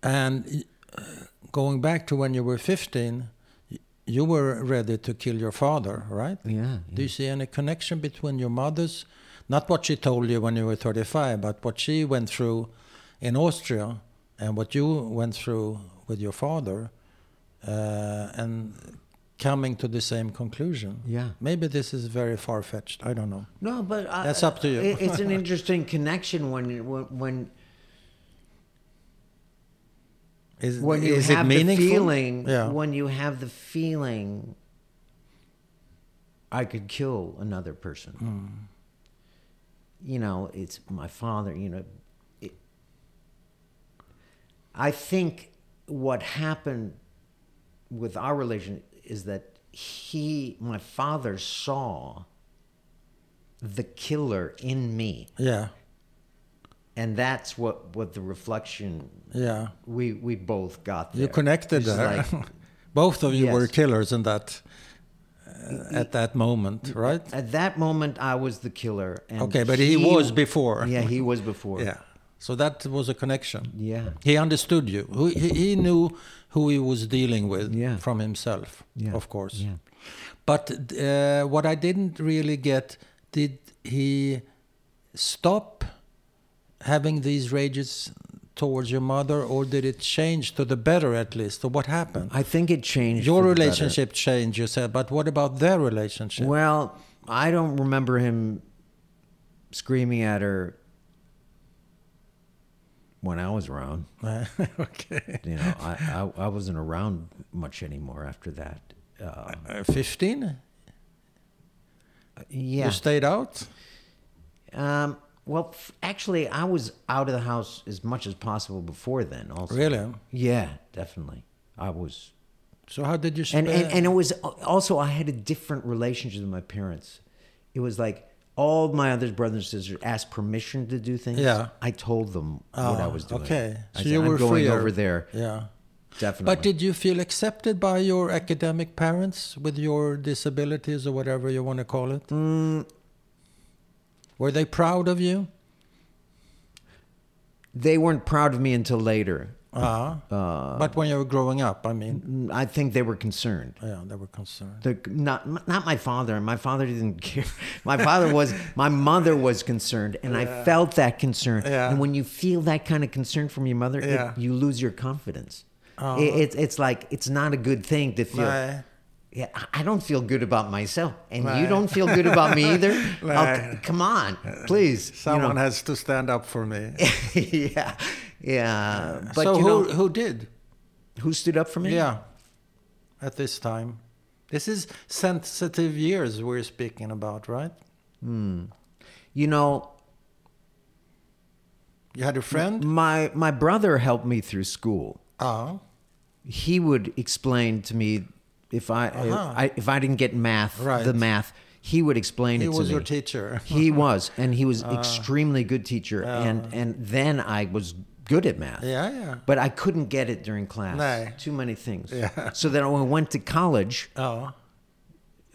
And uh, going back to when you were 15, you were ready to kill your father, right? Yeah. Do you see any connection between your mother's, not what she told you when you were 35, but what she went through in Austria and what you went through with your father, uh, and coming to the same conclusion? Yeah. Maybe this is very far fetched. I don't know. No, but I, That's up to you. it's an interesting connection when when when, Is, when you is have it meaningful? the feeling. Yeah. When you have the feeling, I could kill another person. Hmm. You know, it's my father. You know, it, I think what happened with our relation is that he, my father, saw the killer in me yeah. and that's what what the reflection Yeah. we we both got there. You connected there. like- Both of you were killers in that uh, at that moment, right? at that moment I was the killer and Okay, but he was before. yeah he was before Yeah. So that was a connection. yeah He understood you. He, he knew who he was dealing with Yeah. from himself, Yeah. of course. Yeah. But uh, what I didn't really get did he stop having these rages towards your mother, or did it change to the better at least? Or what happened? I think it changed Your the better. relationship changed, you said, but what about their relationship? well I don't remember him screaming at her when I was around okay. you know I, I I wasn't around much anymore after that uh, Uh, 15? yeah You stayed out? Um, well, f- actually, I was out of the house as much as possible before then. Also, Really? yeah, definitely. I was, So how did you and, spend? and and it was also I had a different relationship with my parents. It was like all my other brothers and sisters asked permission to do things. Yeah. I told them what I Oh, was doing. okay. I So said, you I'm were going freer. over there. yeah. Definitely. But did you feel accepted by your academic parents with your disabilities or whatever you want to call it? Mm, Were they proud of you? they weren't proud of me until later. Uh, Uh, but when you were growing up, I mean, I think they were concerned. yeah, they were concerned. The, not not my father. My father didn't care. My father was. My mother was concerned, and I felt that concern. Yeah. And when you feel that kind of concern from your mother, it- Yeah. you lose your confidence. Uh-huh. It, it's it's like it's not a good thing to feel. Yeah, I- don't feel good about myself, and you don't feel good about me either. Oh, come on, please. you Someone know. has to stand up for me. yeah, yeah. But so you who know, who did? who stood up for me? Yeah, at this time. This is sensitive years we're speaking about, right? Hmm. You know, You had a friend. my my brother helped me through school. Ah, he would explain to me if I, Uh-huh. if I if I didn't get math, Right. the math. He would explain he it to me. He was your teacher. he was, and he was extremely good teacher. Uh. And and then I was good at math. Yeah, yeah. But I couldn't get it during class. No. Too many things. Yeah. So then when I went to college, Oh,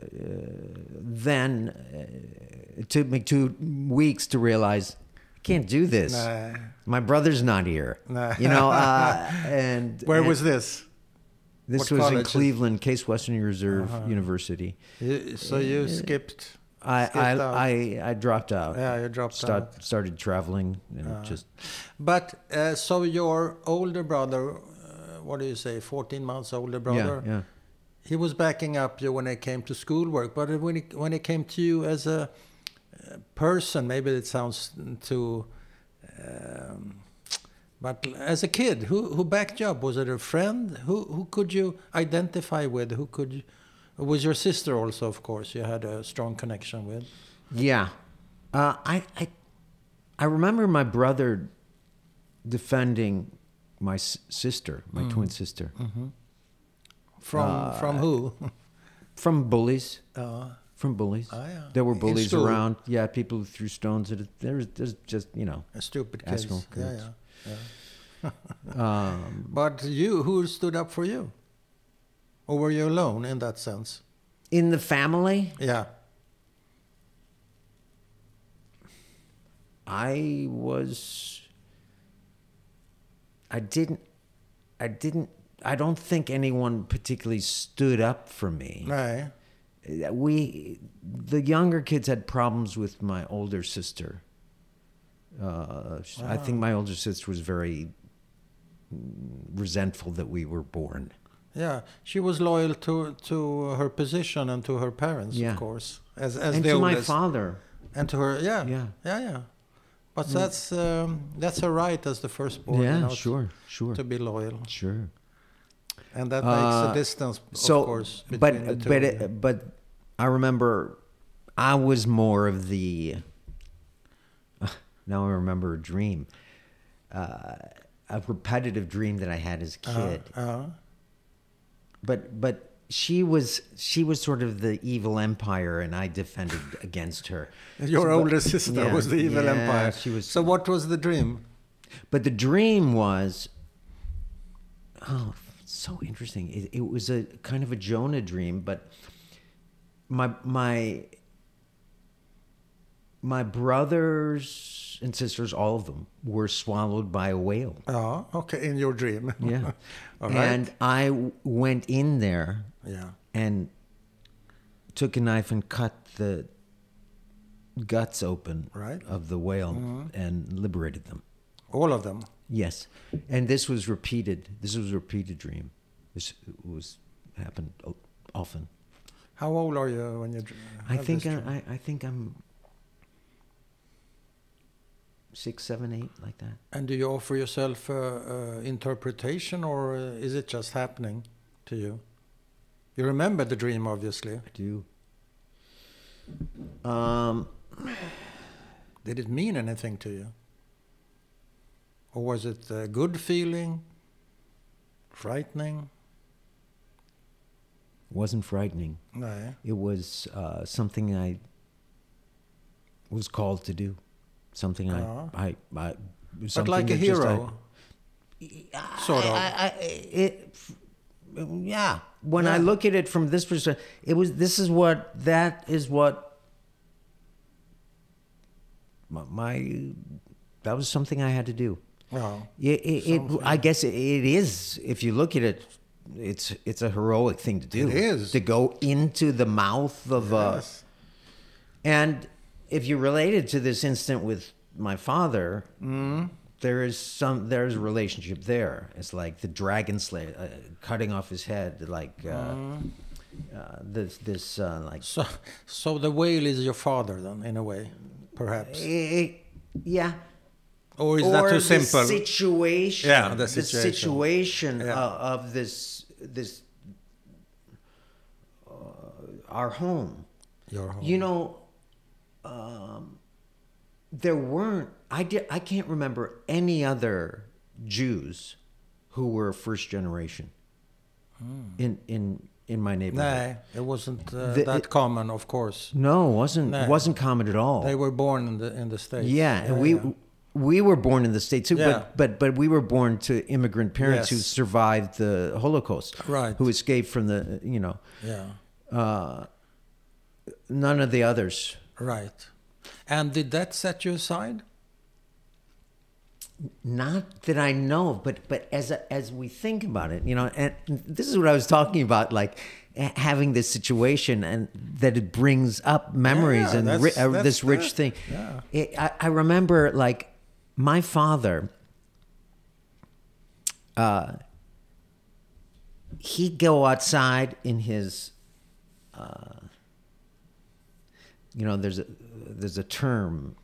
then uh, it took me two weeks to realize I can't do this. no. My brother's not here. No. You know, uh, and Where and was this? this what was in Cleveland, Case Western Reserve Uh-huh. University. So you skipped. I I. I I dropped out. Yeah, you dropped Start, out. Started traveling and Uh, just But uh, so your older brother, uh, what do you say, 14 months older brother, yeah yeah. he was backing up you when it came to schoolwork. But when it, when it came to you as a uh, person, maybe it sounds too. Um, but as a kid, who who backed you up? Was it a friend? Who who could you identify with? Who could you? Was your sister also, of course, you had a strong connection with? Yeah. Uh, I, I, I remember my brother defending my s- sister, my Mm. twin sister, From Uh, from who? from bullies. Uh, From bullies. Ah, yeah. There were bullies around. Yeah, people who threw stones at it. There's, there's just, you know. a stupid kids. him, Yeah, yeah. Um, But you, who stood up for you? Or were you alone in that sense? in the family, Yeah. I was. I didn't. I didn't. I don't think anyone particularly stood up for me. Nej. we the younger kids had problems with my older sister uh, sh- i think my older sister was very resentful that we were born Yeah. She was loyal to to her position and to her parents, Yeah. of course. As as and the to my father And to her, yeah. Yeah. Yeah, yeah. But that's um, that's her right as the firstborn. yeah you know, sure sure To be loyal, sure and that makes a Uh, distance, so course, but but of it, but i remember i was more of the now i remember a dream uh, a repetitive dream that i had as a kid Uh, but but she was she was sort of the evil empire and i defended against her your So, older sister yeah, was the evil yeah, empire. she was So what was the dream? but the dream was oh so interesting it, it was a kind of a jonah dream but my my my brothers and sisters all of them were swallowed by a whale Oh, okay, in your dream. yeah All right. and i went in there yeah. and took a knife and cut the guts open Right. Mm-hmm. of the whale and liberated them. All of them. Yes, and this was repeated. This was a repeated dream. This was happened often. How old are you when you? I think this I, dream? I, I think I'm six, seven, eight, like that. And do you offer yourself uh, uh, interpretation, or uh, is it just happening to you? You remember the dream, obviously. I do. Um, Did it mean anything to you? Or was it a good feeling? Frightening? wasn't frightening. No. It was uh, something I was called to do. Something I, Ah. I, I, But something like a just I- hero. Sort of. I, I, it, yeah. When I look at it from this perspective, it was. This is what. That is what. My, my that was something I had to do. Well, It, it, it I guess it, it is. If you look at it, it's it's a heroic thing to do. It is. to go into the mouth of a. yes. And if you relate it to this incident with my father, Mm. there is some there's a relationship there. It's like the dragon slayer uh, cutting off his head, like uh, Mm. uh, this this uh, like So, so the whale is your father, then, in a way, perhaps. Eh, yeah. Or is or that too the simple? situation. Yeah, the the situation. situation Yeah. uh, of this this uh, our home. Your home. You know, um, there weren't. I did. I can't remember any other Jews who were first generation in in in my neighborhood. No, it wasn't uh, The- that it- common, of course. No, wasn't No. wasn't common at all. They were born in the in the states. yeah, and we yeah. we were born in the states too, Yeah. but but but we were born to immigrant parents who survived the Holocaust, Right. Who escaped from the you know Yeah. uh, none of the others. Right. And did that set you aside? Not that I know of, but but as as we think about it, you know, and this is what I was talking about, like having this situation and that it brings up memories Yeah, and that's- ri- uh, that's this rich good. thing. Yeah. It, I, I remember like my father. Uh, he'd go outside in his uh, you know there's a there's a term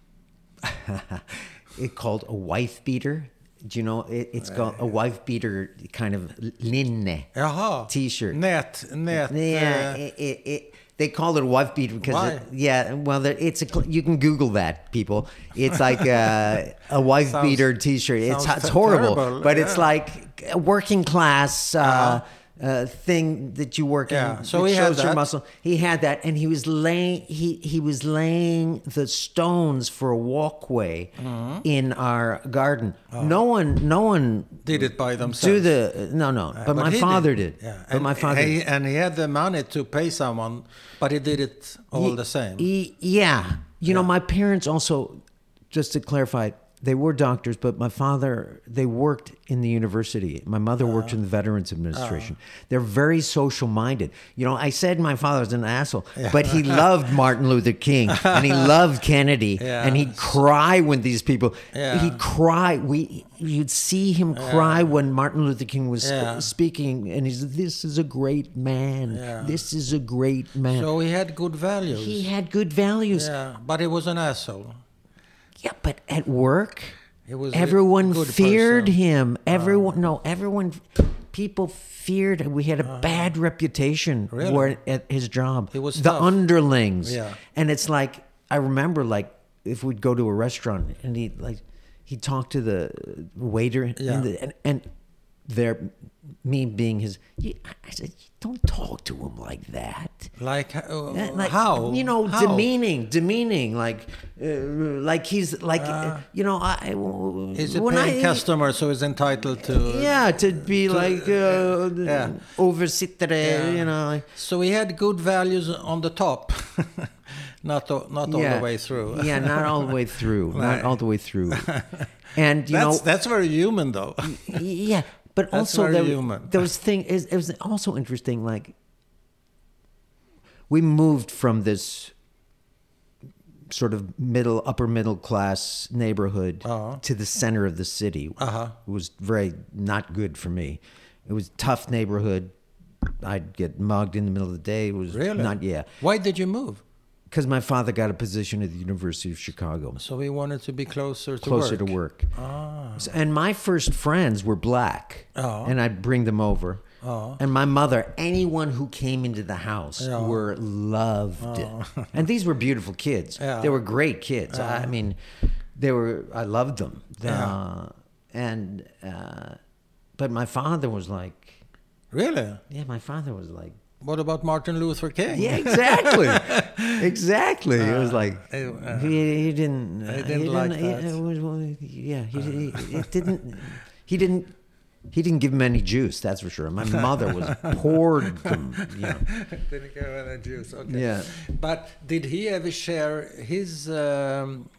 it called a wife beater do you know it, it's called a wife beater kind of linne Jaha. T-shirt. Net. Net. yeah uh, it, it, it, they call it a wife beater because yeah well it's a you can google that people it's like a, a wife Sounds- beater t-shirt it's, it's horrible terrible, but it's like a working class uh, uh, thing that you work Yeah, in so he had shows your muscle he had that and he was laying he he was laying the stones for a walkway Mm-hmm. in our garden Oh. no one no one did it by themselves. do the no no but, Uh, my father did, Yeah. but and, my father he, and he had the money to pay someone, but he did it all Ye- the same. ye- yeah. You know, my parents also, just to clarify, they were doctors, but my father, they worked in the university. My mother worked Uh-huh. in the Veterans Administration. They're very social minded. You know, I said my father was an asshole, but he loved Martin Luther King and he loved Kennedy Yeah. and he'd cry when these people, Yeah. he'd cry. We, you'd see him cry when Martin Luther King was Yeah. speaking and he's, this is a great man. Yeah. This is a great man. So he had good values. He had good values. Yeah, yeah, but he was an asshole. But at work, He was everyone feared person. him. Uh-huh. Everyone, no, everyone, people feared. We had a uh-huh. bad reputation Really? where, at his job. He was the tough. underlings. Yeah. and it's like I remember, like if we'd go to a restaurant and he like he talked to the waiter Yeah. and, the, and and there, me being his, I said, don't talk to him like that. Like, uh, like, how? You know, How? demeaning, demeaning, like, uh, like he's like, uh, you know, I. He's a paying I- customer, so he's entitled to. Yeah, to be like uh, yeah. oversittere, Yeah. you know. like- So he had good values on the top, not o- not all yeah. the way through. yeah, not all the way through, not all the way through. And you that's know, that's very human, though. yeah, but That's also there, human. those things. It, it was also interesting. Like we moved from this sort of middle, upper middle class neighborhood Uh-huh. to the center of the city. Uh-huh. It was very not good for me. It was tough neighborhood. I'd get mugged in the middle of the day. It was Really? not yeah. Why did you move? Because my father got a position at the University of Chicago, So he wanted to be closer to closer work. to work. Ah. So- And my first friends were black, Oh. and I'd bring them over. Oh. And my mother, anyone who came into the house Yeah. Oh. were loved. and these were beautiful kids. Yeah. They were great kids. I mean, they were. I loved them. Yeah. Uh, and uh, but my father was like, Really? yeah, my father was like, What about Martin Luther King? yeah, exactly, exactly. it was like uh, he, he didn't. he didn't like he- that. was- yeah, he, he, it didn't. He didn't. He didn't give him any juice. That's for sure. My mother was poured them. You know. Didn't give him any juice. Okay. Yeah. But did he ever share his um,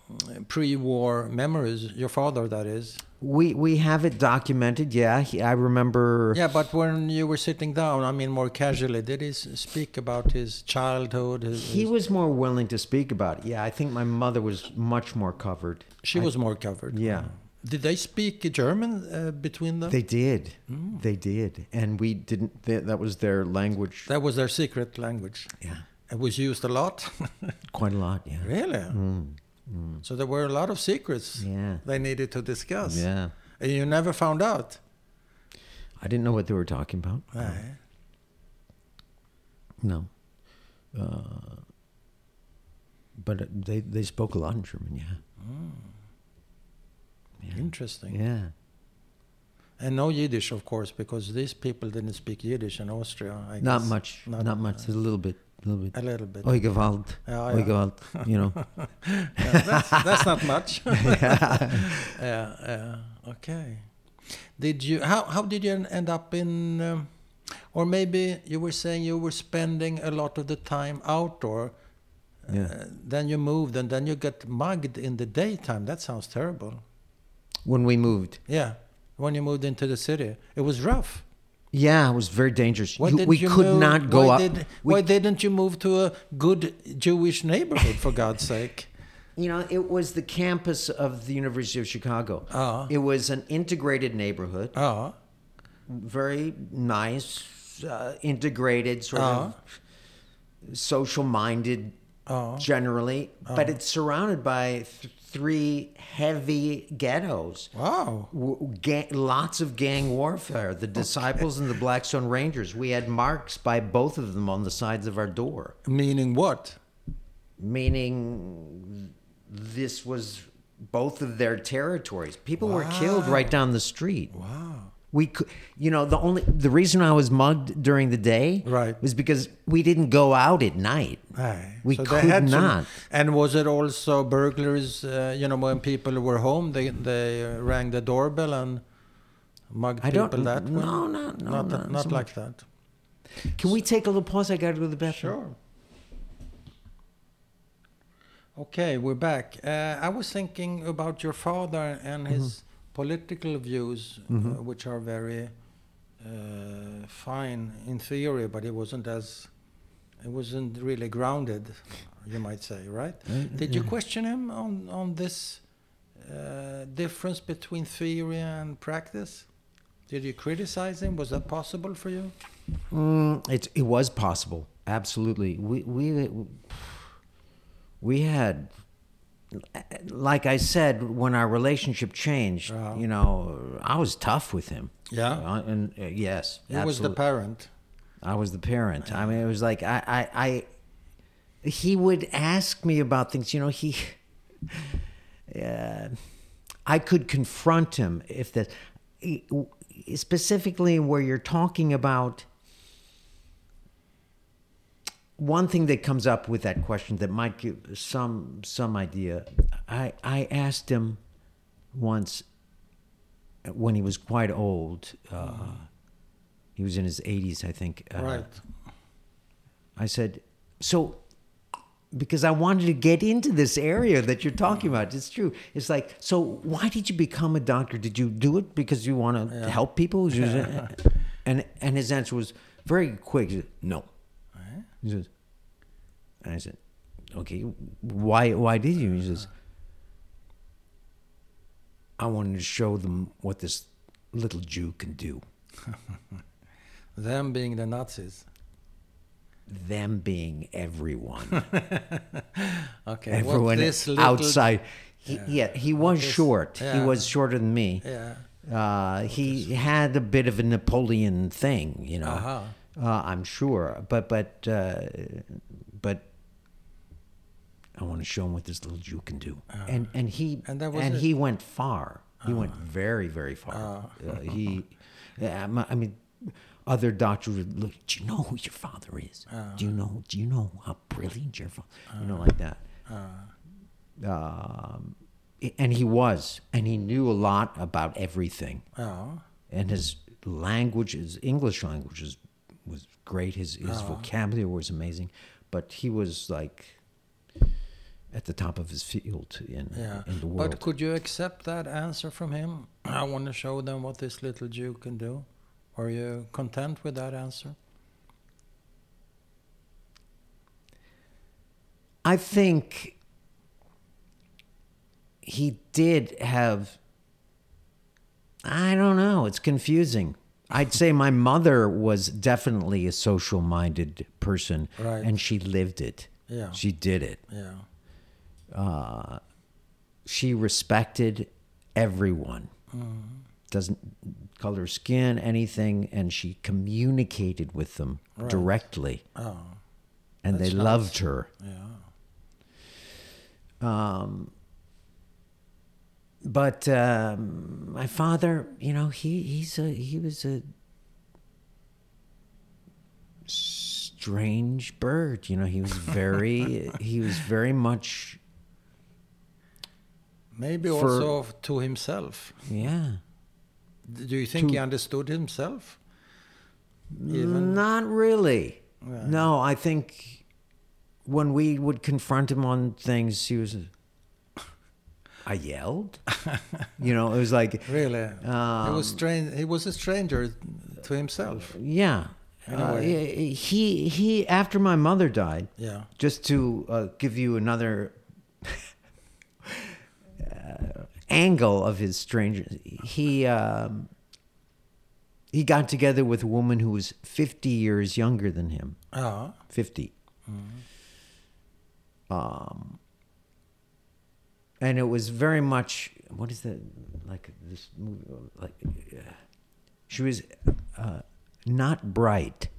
pre-war memories? Your father, that is. We we have it documented. Yeah, he, I remember. Yeah, but when you were sitting down, I mean, more casually, did he speak about his childhood? His, He his- was more willing to speak about it. Yeah, I think my mother was much more covered. she was more covered. Yeah. Did they speak German uh, between them? They did. Mm. They did, and we didn't. That, that was their language. that was their secret language. Yeah, It was used a lot. quite a lot. Yeah. really? Mm. So there were a lot of secrets Yeah. they needed to discuss. Yeah. And you never found out. I didn't know what they were talking about. Nej. No. Uh, but they they spoke a lot in German. Yeah. Mm. Yeah. Interesting. Yeah. And no Yiddish, of course, because these people didn't speak Yiddish in Austria. I Not much. Not, Not- much. Uh, a little bit. A little bit. A little bit. Oi Gewalt. Ja, Oi. Gewalt. You know. Yeah, that's, that's not much. yeah, yeah. Okay. Did you? How how did you end up in? Um, or maybe you were saying you were spending a lot of the time outdoor. Yeah. Uh, then you moved, and then you get mugged in the daytime. That sounds terrible. when we moved. Yeah, when you moved into the city, it was rough. Yeah, it was very dangerous. Why You- we you could move- not go why up. Did, we- why didn't you move to a good Jewish neighborhood, for God's sake? you know, it was the campus of the University of Chicago. Ah. It was an integrated neighborhood, Oh, very nice, uh, integrated, sort of social-minded, oh, generally. But it's surrounded by th- three heavy ghettos. wow. W- ga- lots of gang warfare. The Disciples and the Blackstone Rangers. We had marks by both of them on the sides of our door. Meaning what? meaning this was both of their territories. People were killed right down the street. Wow. We could, you know, the only the reason I was mugged during the day Right. was because we didn't go out at night. Aye. We So could had some- not. and was it also burglaries Uh, you know, when people were home, they they uh, rang the doorbell and mugged I don't- people that way. no, no, no, not not not so like that. Can we take a little pause? I got to go to the bathroom. Sure. Okay, we're back. Uh, I was thinking about your father and his Mm-hmm. Political views, uh, which are very uh, fine in theory, but it wasn't as it wasn't really grounded, you might say, right? Did you question him on on this uh, difference between theory and practice? Did you criticize him? Was that possible for you? Mm, it it was possible. Absolutely. We we we had like I said when our relationship changed, Uh-huh. you know, I was tough with him. Yeah. Uh, and uh, yes, He was the parent. I was the parent. I mean, it was like I, I, I he would ask me about things. You know, he, uh, I could confront him if that, specifically where you're talking about. One thing that comes up with that question that might give some some idea. I I asked him once when he was quite old. Uh, he was in his 80s, I think. Uh, Right. I said, so because I wanted to get into this area that you're talking about. It's true. It's like, so why did you become a doctor? Did you do it because you want to help people? and and his answer was very quick. Said, no. He says, and I said, okay, why why did you? He says, I wanted to show them what this little Jew can do. Them being the Nazis. Them being everyone. Okay. what everyone this little- outside. He, yeah. he was This- short. He was shorter than me. Yeah. Uh, he had a bit of a Napoleon thing, you know. Uh-huh. Uh, I'm sure, but but uh, but I want to show him what this little Jew can do, and and he. And that was and he went far. He went very very far. Uh-huh. Uh, he, I mean, other doctors would look. Do you know who your father is? Do you know? Do you know how brilliant your father? You know, like that. Um, and he was, and he knew a lot about everything Oh. and his language, his English language was, was great. His his vocabulary was amazing, but he was like at the top of his field in Yeah. in the world. But could you accept that answer from him? I want to show them what this little Jew can do. Are you content with that answer? I think he did have. I don't know. It's confusing. I'd say my mother was definitely a social minded person, Right. and she lived it. Yeah. She did it. Yeah. uh, she respected everyone. Mm-hmm. Doesn't color skin, anything, and she communicated with them Right. directly, Oh. and they nice. loved her. Yeah. Um, but um, my father, you know, he he's a he was a strange bird. You know, he was very, he was very much, Maybe For- also to himself. yeah. Do you think To- he understood himself? Even Not really. Yeah. No, I think when we would confront him on things, he was. I yelled. you know, it was like, really, he Um, was strange. He was a stranger to himself. yeah. In Uh, he he after my mother died. Yeah. Just to uh, give you another uh, angle of his stranger, he um, he got together with a woman who was fifty years younger than him. Ja. 50. Um, and it was very much what is that like this movie like uh, she was uh, not bright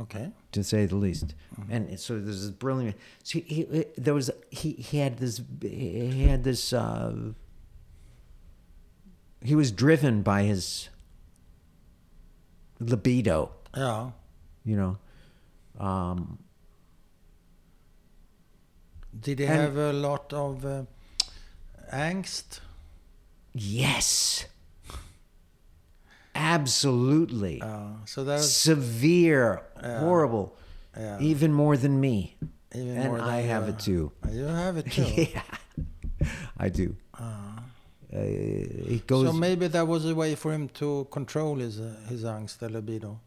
Okay. to say the least. And so there's this brilliant so he, he there was he he had this he had this uh he was driven by his libido. Ja. you know? Um Did he And- have a lot of uh, angst? Yes. Absolutely. Uh, so there's Severe, Yeah. horrible. Yeah. Even more than me. even and more than I have it too. You have it too. yeah. I do. Uh, it goes. so maybe that was a way for him to control his uh, his angst, the libido.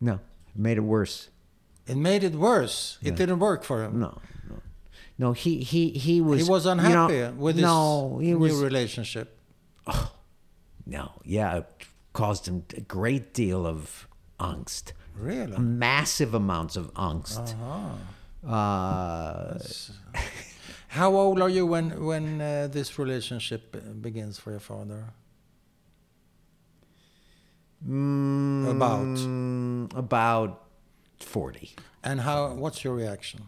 no, it made it worse. It made it worse. It didn't work for him. No, no. No, he, he, he was. he was you know, unhappy with his no, new was. relationship. no, yeah, it caused him a great deal of angst. Really? Massive amounts of angst. Uh-huh. Uh, How old are you when when uh, this relationship uh, begins for your father? About. Mm, about 40. And how? What's your reaction?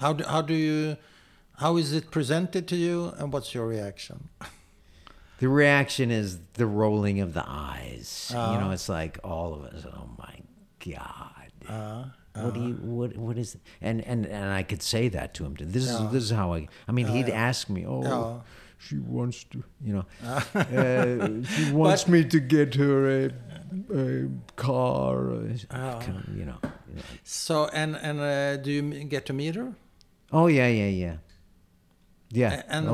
How do, how do you? How is it presented to you? And what's your reaction? The reaction is the rolling of the eyes. you know, Ah. it's like all of us. Oh my god! Uh, what do you? What? What is? And and and I could say that to him. This is this is how I. I mean, he'd ask me, "Oh, she wants to," you know, uh, she wants me to get her a, a car. uh, kind of, you know. you know. So and and uh, do you get to meet her? Oh yeah, yeah, yeah. Yeah. And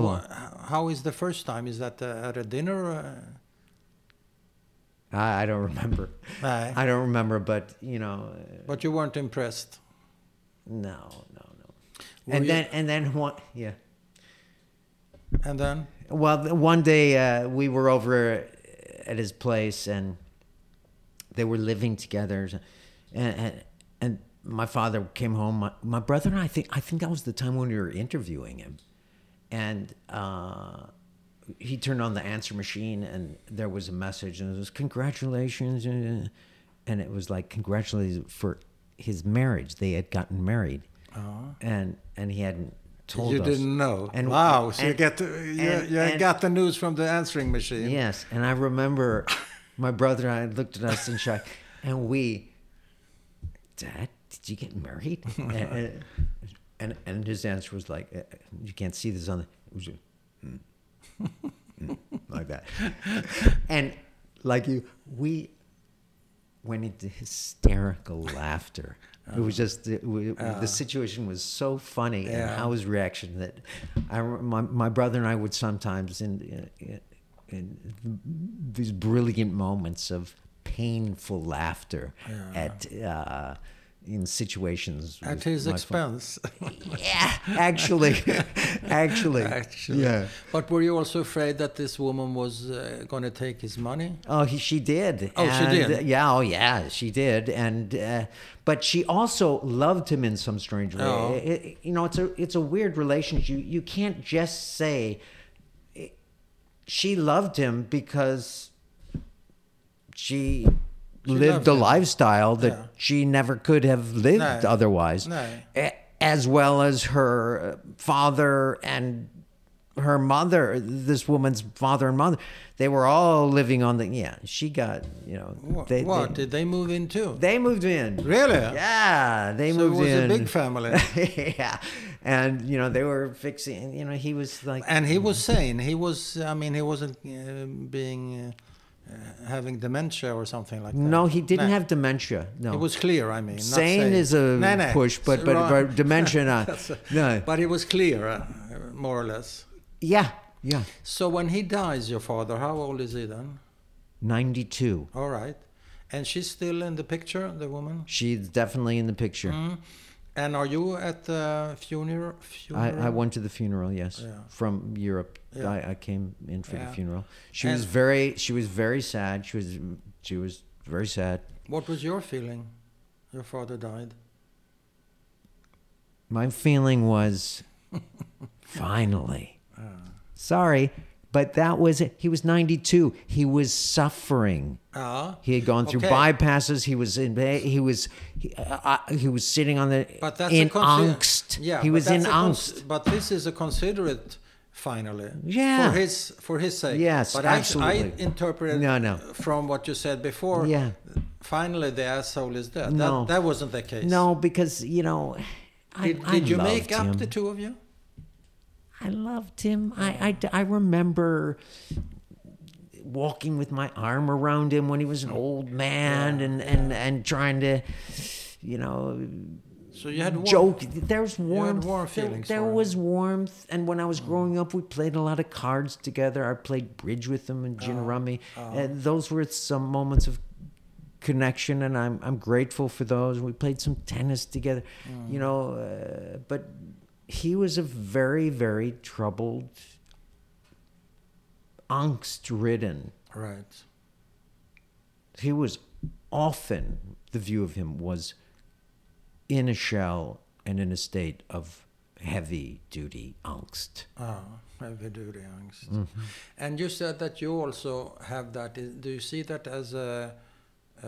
how is the first time? Is that uh, at a dinner? Uh, I, I don't remember. Nej. I don't remember, but you know, uh, but you weren't impressed. no, no, no. Were and you- then and then one, yeah. And then Well, one day uh, we were over at his place, and they were living together, and, and my father came home. My, my brother and I think I think that was the time when we were interviewing him, and uh, he turned on the answer machine, and there was a message, and it was congratulations, and it was like congratulations for his marriage. They had gotten married, and and he hadn't told you us. didn't know. And- wow! So you get you, and- you and- got the news from the answering machine. Yes, and I remember my brother and I looked at us in shock, and we, Dad, did you get married? and, and and his answer was like, uh, you can't see this on the, it was just, "Mm, mm," like that, and like you, we went into hysterical laughter. It was just it, we, the situation was so funny, and Yeah. how his reaction that I my, my brother and I would sometimes in, in in these brilliant moments of painful laughter Yeah. at uh, in situations At his expense. yeah, actually, actually, Actually. yeah. But were you also afraid that this woman was uh, going to take his money? Oh, he, she did. Oh, she did? uh, yeah, oh, yeah, she did. And uh, but she also loved him in some strange way. Oh. It- it- you know, it's a it's a weird relationship. You you can't just say eh, she loved him because she, lived a lifestyle that Yeah. she never could have lived otherwise. No. As well as her father and her mother, this woman's father and mother, they were all living on the. Yeah, she got you know. What? They, what? They, Did they move in too? they moved in. really? Yeah, they So moved in. it was in. a big family. yeah, and you know they were fixing. You know he was like. And he was sane. He was. I mean, he wasn't uh, being uh, having dementia or something like that. no, he didn't No. have dementia. No, It was clear. I mean, sane is a No, no, push, but it's but, but dementia. A- no, But it was clear, uh, more or less. yeah, yeah. So when he dies, your father, how old is he then? Ninety-two. All right, and she's still in the picture, the woman. She's definitely in the picture. Mm. And are you at the funeral? funeral? I, I went to the funeral. Yes, Yeah. from Europe. Yeah. I, I came in for Yeah. the funeral. She And- was very. She was very sad. She was. She was very sad. What was your feeling? Your father died. My feeling was, finally. Ah. Sorry, but that was it. He was 92. He was suffering. Ah, He had gone through Okay. bypasses. He was in. He was. He, uh, he was sitting on the. but that's in a consi- angst. Yeah, he but was in that's a cons- angst. but this is a considerate, finally. Yeah. For his for his sake. Yes, but I- I, absolutely. interpreted No, no. from what you said before. Yeah. Finally, the asshole is dead. No. That, that wasn't the case. No, because you know. I, Did, I did you make up him. the two of you? I loved him. I, I, I remember walking with my arm around him when he was an old man and, and, and trying to, you know, So you had warm- joke. There's warmth. warm There- feelings There, him. was warmth. And when I was growing up, we played a lot of cards together. I played bridge with him and Oh, gin rummy. And those were some moments of connection, and I'm I'm grateful for those. We played some tennis together, Mm. you know. Uh, but he was a very very troubled, angst-ridden. Right. He was often the view of him was in a shell and in a state of heavy duty angst. Ah, heavy duty angst. Mm-hmm. And you said that you also have that. Do you see that as a uh,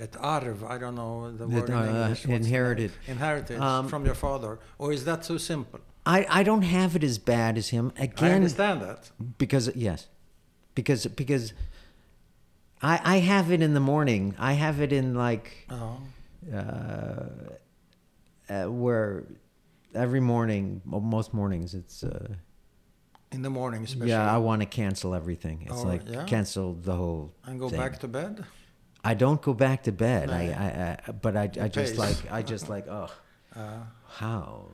ett arv? I don't know the word in uh, English. What's the- inherited. Inherited Um, from your father, or is that so simple? I, I don't have it as bad as him I again understand that. because yes because because I I have it in the morning I have it in like Oh. uh, uh, where every morning mo- most mornings it's uh, In the morning, especially. yeah I want to cancel everything it's Oh, like yeah? cancel the whole and go thing. back to bed. I don't go back to bed I. I, I but I, I just like I just like oh Uh, how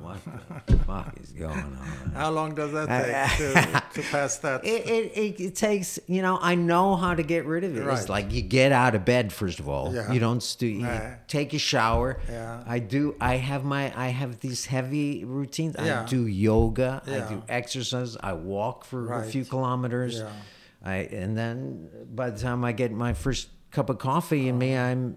what the fuck is going on how long does that take to, to pass that? It, it, it, it takes, you know, I know how to get rid of it. Right. It's like you get out of bed, first of all. Yeah. You don't stu- you Right. take a shower. Yeah. I do, I have my, I have these heavy routines. Yeah. I do yoga. Yeah. I do exercise. I walk for a few kilometers. Yeah. I, and then by the time I get my first cup of coffee and me, I'm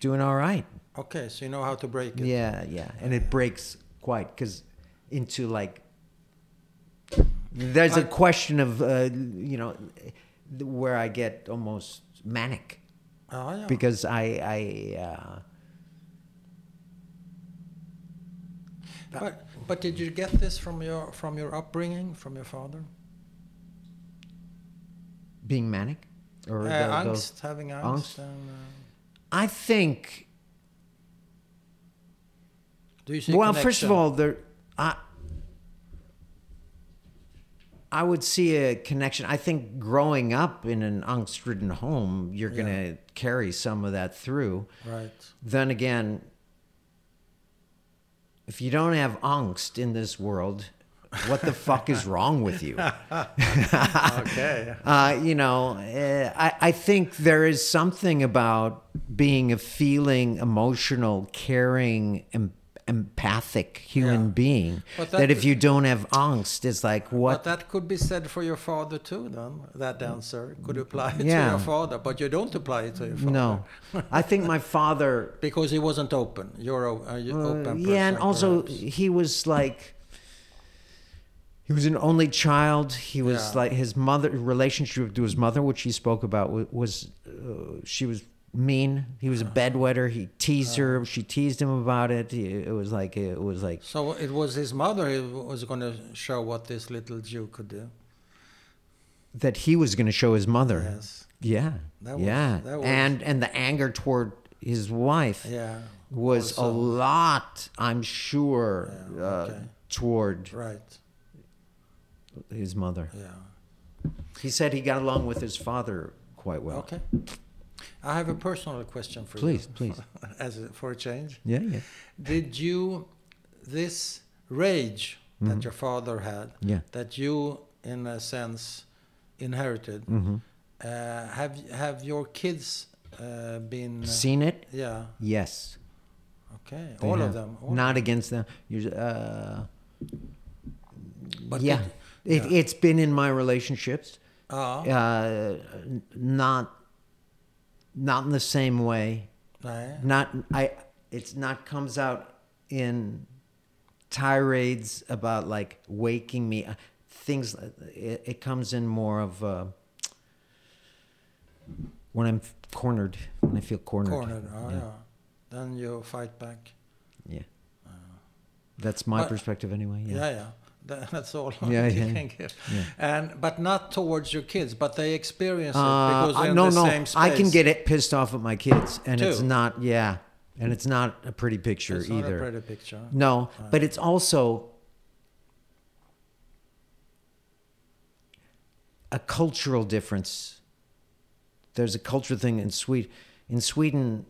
doing all right. Okay, so you know how to break it. Yeah, yeah, and it breaks quite because into like there's a question of uh, you know where I get almost manic Oh, yeah. because I I uh, But but did you get this from your from your upbringing, from your father? being manic or Uh, the- angst, those- having angst. angst? And, uh, I think do you see? well first of all there I I would see a connection. I think growing up in an angst-ridden home, you're Yeah. going to carry some of that through. right? then again, if you don't have angst in this world, what the fuck is wrong with you? Okay. Uh, you know, uh, I, I think there is something about being a feeling, emotional, caring, em- empathic human Yeah. being that, that- if you don't have angst, it's like But what? that could be said for your father too. Then that answer could apply to your father, but you don't apply it to your father. no, I think my father because he wasn't open. You're you Uh, open. yeah, and also perhaps. he was like he was an only child. He was Yeah. like his mother relationship to his mother, which he spoke about, was uh, she was mean. He was a bedwetter. He teased her. She teased him about it. He- It was like it was like So it was his mother who was going to show what this little Jew could do. that he was going to show his mother. Yes. Yeah, That was- yeah, that was- and and the anger toward his wife Yeah. was a lot. I'm sure Yeah, uh, toward Right. His mother. Yeah. He said he got along with his father quite well. Okay. I have a personal question for Please, you. please. As a, for a change. Yeah, yeah, Did you this rage that Mm-hmm. your father had yeah. that you in a sense inherited hmm uh, have have your kids uh, been uh, Seen it? yeah Yes. okay they all have. of them all Not against them. You- Uh, but yeah. did- It, yeah. It's been in my relationships. ja Uh, not, not in the same way. nej Not I. It's not comes out in tirades about like waking me. uh, Things. It, it comes in more of uh, when I'm cornered. When I feel cornered. cornered oh, yeah. yeah. then you fight back Yeah. That's my But- perspective anyway. yeah Yeah. yeah, that's all Yeah, you yeah, can give yeah. and but not towards your kids but they experience it Uh, because I- they're no, in the no. same space I can get it pissed off at my kids, and it's not. Yeah, and it's not a pretty picture it's either. not a pretty picture No, but it's also a cultural difference. There's a cultural thing in Sweden. In Sweden,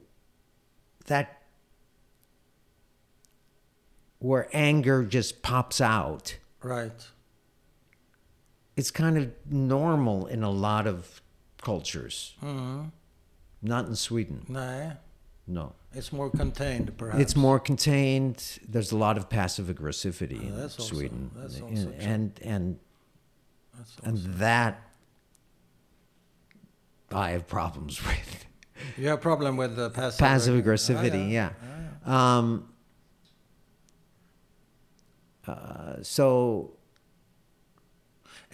that where anger just pops out. Right It's kind of normal in a lot of cultures. mm Not in Sweden. nej No. it's more contained perhaps It's more contained. There's a lot of passive aggressivity Oh, in Sweden, also and and, and that I have problems with You have a problem with the passive passive aggr- aggressivity. Ah, yeah. Ah, Um, uh, so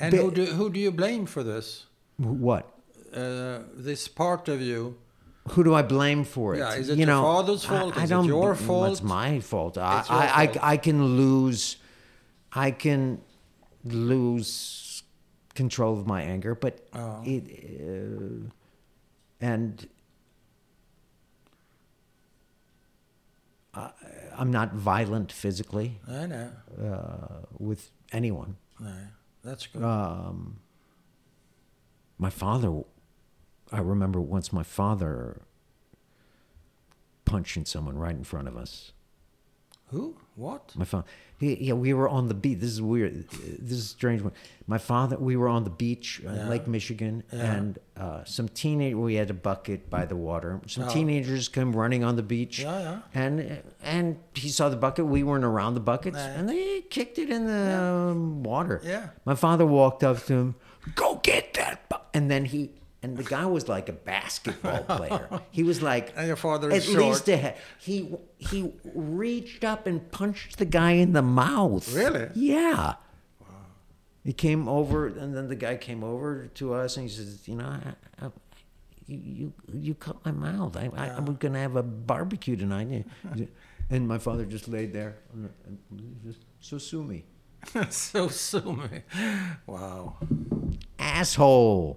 And Bi- who do who do you blame for this? what? Uh, this part of you. Who do I blame for it? Yeah, is it you your know, father's I- fault? I, Is it don't. your It's fault? my fault. I, It's your I, fault. I, I can lose. I can lose control of my anger, but Oh. it uh, and I, I'm not violent physically I know. uh, with anyone. No, that's good. Um, my father, I remember once my father punching someone right in front of us. who? What? My father, yeah, we were on the beach. This is weird. This is a strange one. My father, we were on the beach, uh, Yeah. Lake Michigan, Yeah. and uh, some teenage. We had a bucket by the water. Some Oh. teenagers come running on the beach, Yeah, yeah. and and he saw the bucket. We weren't around the buckets, and they kicked it in the um, water. Yeah. My father walked up to him, "Go get that!" Bu-. And then he and the guy was like a basketball player. He was like And your father at is short. least a he- he he reached up and punched the guy in the mouth. Really? Yeah. He came over, and then the guy came over to us, and he says, "You know, I, I, you you you cut my mouth. I, I I'm gonna have a barbecue tonight." And my father just laid there, just, so sue me, so sue me. Wow. asshole.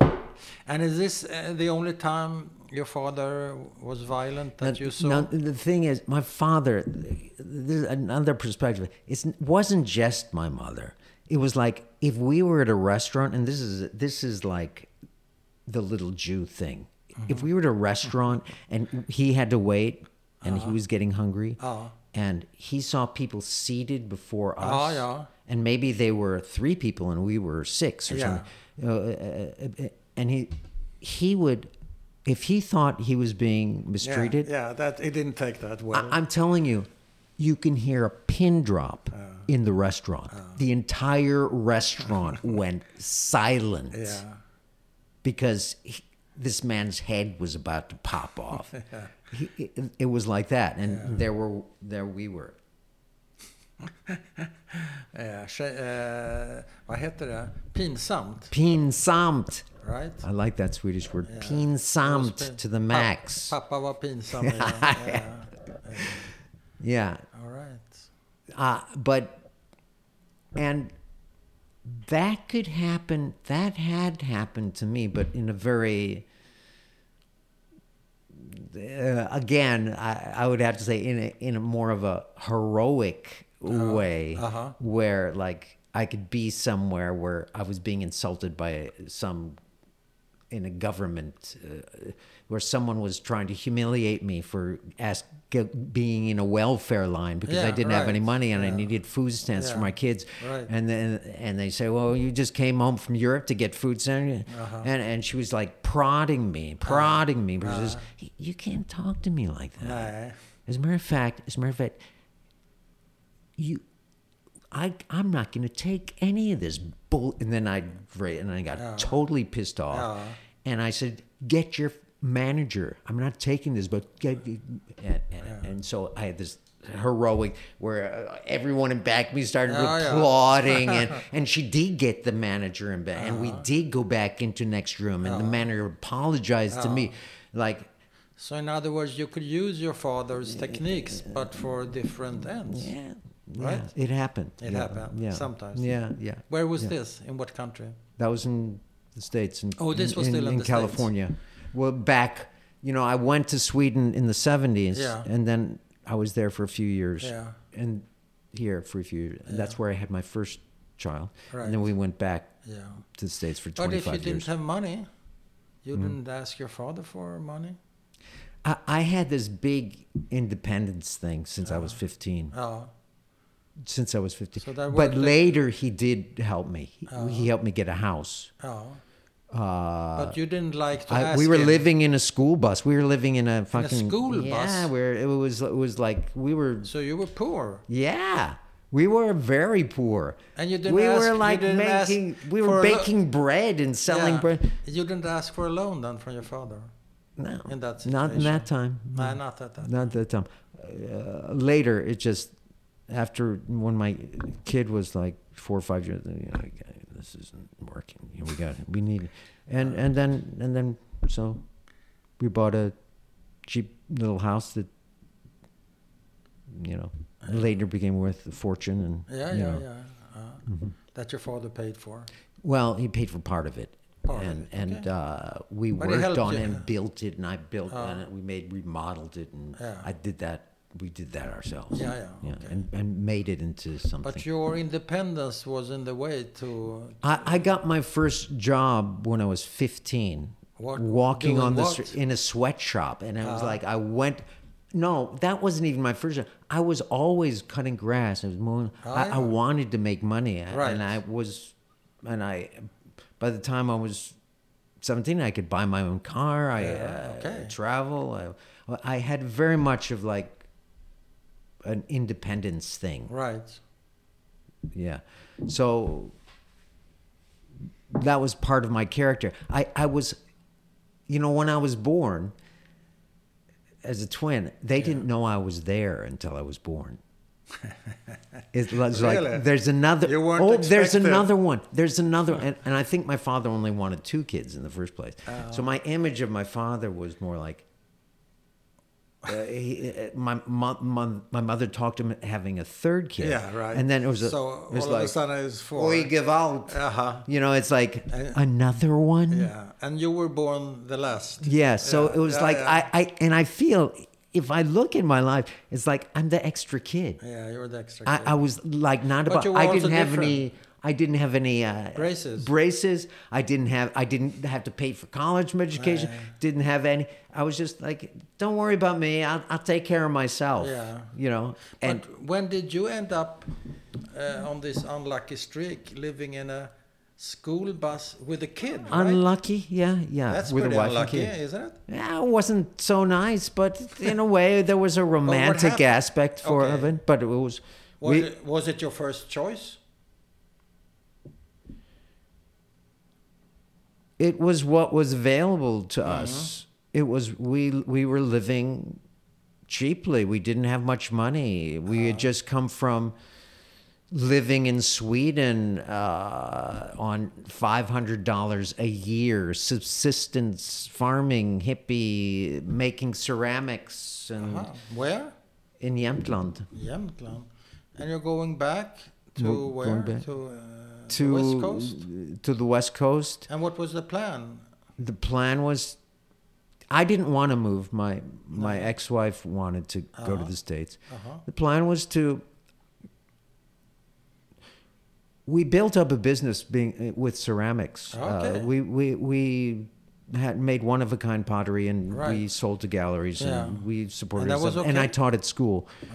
And is this uh, the only time your father was violent that Now- you saw? now, the thing is, my father. There's another perspective. It wasn't just my mother. It was like if we were at a restaurant, and this is this is like the little Jew thing. If we were at a restaurant and he had to wait, and he was getting hungry, Ja. and he saw people seated before us, Ja, ja. and maybe they were three people and we were six or Yeah. something, uh, uh, uh, and he he would. If he thought he was being mistreated, Yeah, yeah, that it didn't take that well. I, I'm telling you, you can hear a pin drop in the restaurant. the entire restaurant went silent yeah. because he, this man's head was about to pop off. He, it, it was like that, and there were there we were. Ja, tje- eh, vad heter det? Pinsamt. Pinsamt. Right? I like that Swedish word. Yeah. Pinsamt pin- to the Pa- max. Pappa var pinsam. ja. yeah. Yeah. All right. Uh, but, and that could happen, that had happened to me, but in a very, uh, again, I, I would have to say in a, in a more of a heroic way uh-huh. where like I could be somewhere where I was being insulted by some in a government uh, where someone was trying to humiliate me for ask, get, being in a welfare line because I didn't have any money and I needed food stamps for my kids. right. And then and they say, "Well, you just came home from Europe to get food stamps," Uh-huh. and and she was like prodding me, prodding me because you can't talk to me like that. As a matter of fact, as a matter of fact, you, I, I'm not going to take any of this bull. And then I, and I got totally pissed off. Yeah. And I said, "Get your manager. I'm not taking this." But get, and, and, and so I had this heroic where uh, everyone in back me started Yeah, yeah. applauding and and she did get the manager in back and we did go back into next room and the manager apologized to me like So in other words, you could use your father's techniques, but for different ends. Yeah. Right? Yeah, it happened. It yeah, happened Yeah. sometimes. Yeah, yeah. Where was Yeah. this? In what country? That was in the States. In, Oh, this in, was still in in the States. California. Well, back, you know, I went to Sweden in the 70s. Yeah. And then I was there for a few years. Yeah. And here for a few years. And That's where I had my first child. Right. And then we went back to the States for twenty five years. But if you years. didn't have money, you Mm. didn't ask your father for money? I, I had this big independence thing since I was 15. Oh, Since I was 15. So that but later he did help me. He, Uh-huh. he helped me get a house. oh. Uh, But you didn't like to I, ask we were him. living in a school bus. We were living in a fucking school bus? Yeah, where it was it was like we were. So you were poor. Yeah, we were very poor. And you didn't we ask- were like making. We were baking bread and selling Yeah. bread. You didn't ask for a loan then from your father? No, In that situation. not in that time. No, not at that. Not that time. Uh, later, it just after when my kid was like four or five years, you know, okay, this isn't working. You know, we got we need, and and then and then so we bought a cheap little house that you know later became worth a fortune and Yeah, you yeah, know. yeah. Uh, That your father paid for. Well, he paid for part of it. Part of and it, and okay. uh, we But worked on you. it and built it, and I built on it. We made remodeled it, and Yeah. I did that. We did that ourselves. Yeah, yeah, okay. and, and made it into something. But your independence was in the way to. I, I got my first job when I was 15, What- walking on the street in a sweatshop, and I was Ah. like, I went. No, that wasn't even my first job. I was always cutting grass. I was mowing. Oh, I, I wanted to make money, Right. and I was, and I. By the time I was 17, I could buy my own car. I Yeah, uh, okay. travel. I, I had very much of like an independence thing. Right. Yeah. So that was part of my character. I, I was, you know, when I was born as a twin, they didn't know I was there until I was born. It was Really? like there's another. Oh, there's another one. There's another, and, and I think my father only wanted two kids in the first place. Oh. So my image of my father was more like. Uh, he, uh, my, my, my my mother talked him having a third kid. Yeah, right. And then it was a, So it was all of a sudden it's four. we give out. Uh-huh. You know, it's like another one. Yeah. And you were born the last. Yeah, so Yeah, it was yeah, like yeah. I, I and I feel if I look at my life, it's like I'm the extra kid. Yeah, you were the extra. I, kid. I was like not But about. I didn't have different. any. I didn't have any uh, Braces. Braces. I didn't have. I didn't have to pay for college education. Didn't have any. I was just like, don't worry about me. I'll, I'll take care of myself. Yeah. You know. And But when did you end up uh, on this unlucky streak, living in a school bus with a kid? Right? unlucky. Yeah, yeah. That's with pretty a wife unlucky, and isn't it? Yeah, it wasn't so nice, but in a way, there was a romantic aspect for Okay. of it. But it was. Was, we- it, was it your first choice? It was what was available to Mm-hmm. us. It was we we were living cheaply. We didn't have much money. We Uh-huh. had just come from living in Sweden uh, on five hundred dollars a year, subsistence farming, hippie, making ceramics, and Uh-huh. Where? in Jämtland. Jämtland. And you're going back to Go- where? back. To, uh, To the West Coast? to the west coast. And what was the plan? The plan was, I didn't want to move. My my ex-wife wanted to go to the states. Uh-huh. The plan was to. We built up a business being uh, with ceramics. Okay. Uh, we we we had made one of a kind pottery and we sold to galleries Yeah. and we supported And that was ourselves. and I taught at school. Oh.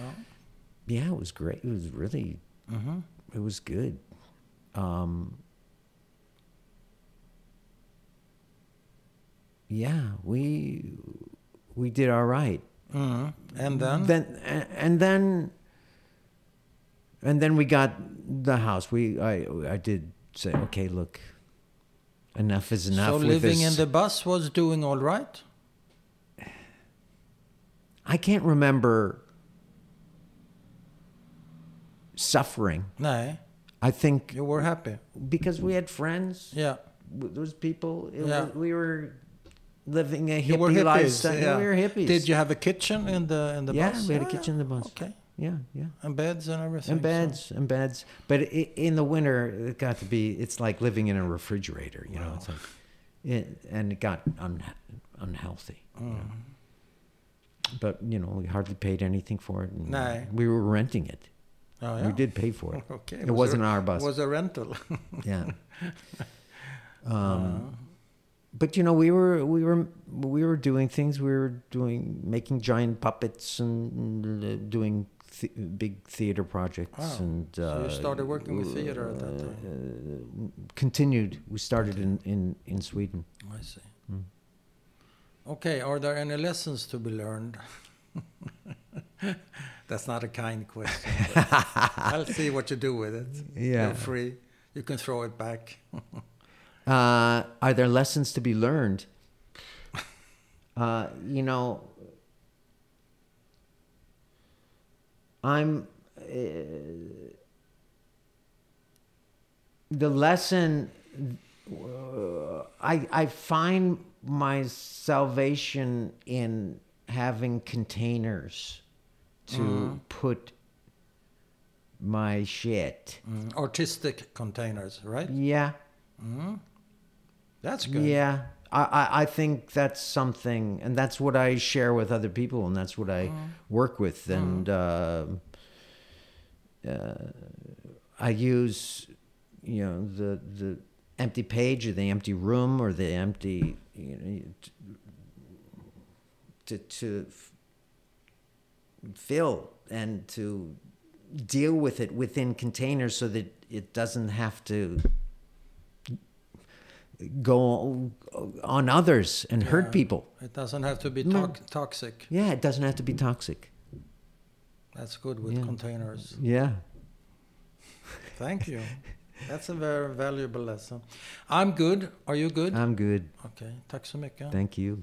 Yeah, it was great. It was really Mm-hmm. it was good. Um, yeah, we we did all right. hmm And then? Then a- and then and then we got the house. We I I did say, okay, look, enough is enough. so living in the bus was doing all right? I can't remember suffering. No, I think you were happy. because we had friends. Yeah. those people. It Yeah. was, we were living a hippie hippies. lifestyle. yeah. We were hippies. Did you have a kitchen in the in the yeah, bus? we had a Yeah, kitchen in the bus. Okay. Yeah, yeah. And beds and everything. And so- beds, and beds. But i in the winter, it got to be. It's like living in a refrigerator. You know, it's like, it, and it got un, unhealthy. you know. But you know, we hardly paid anything for it. No. We were renting it. Oh, yeah. We did pay for it. Okay. It was wasn't a, our bus. It was a rental. yeah. Um, but you know, we were we were we were doing things. We were doing making giant puppets and uh, doing th- big theater projects. Oh, and so you uh, started working with theater at that time. uh, continued. We started in in in Sweden. I see. Mm. Okay, are there any lessons to be learned? That's not a kind question. I'll see what you do with it. Yeah. You're free. You can throw it back. Uh, are there lessons to be learned? Uh, you know, I'm. Uh, the lesson. Uh, I I find my salvation in having containers to put my shit. Mm, Artistic containers, right? Yeah. That's good. Yeah, I, I, I think that's something, and that's what I share with other people, and that's what I work with, and uh, uh, I use, you know, the the empty page or the empty room or the empty, you know, to to fill and to deal with it within containers so that it doesn't have to go on others and hurt people. It doesn't have to be tox- toxic. Yeah, it doesn't have to be toxic. That's good with Yeah. containers. Yeah. Thank you. That's a very valuable lesson. I'm good. Are you good? I'm good. Okay. tack så mycket. Thank you.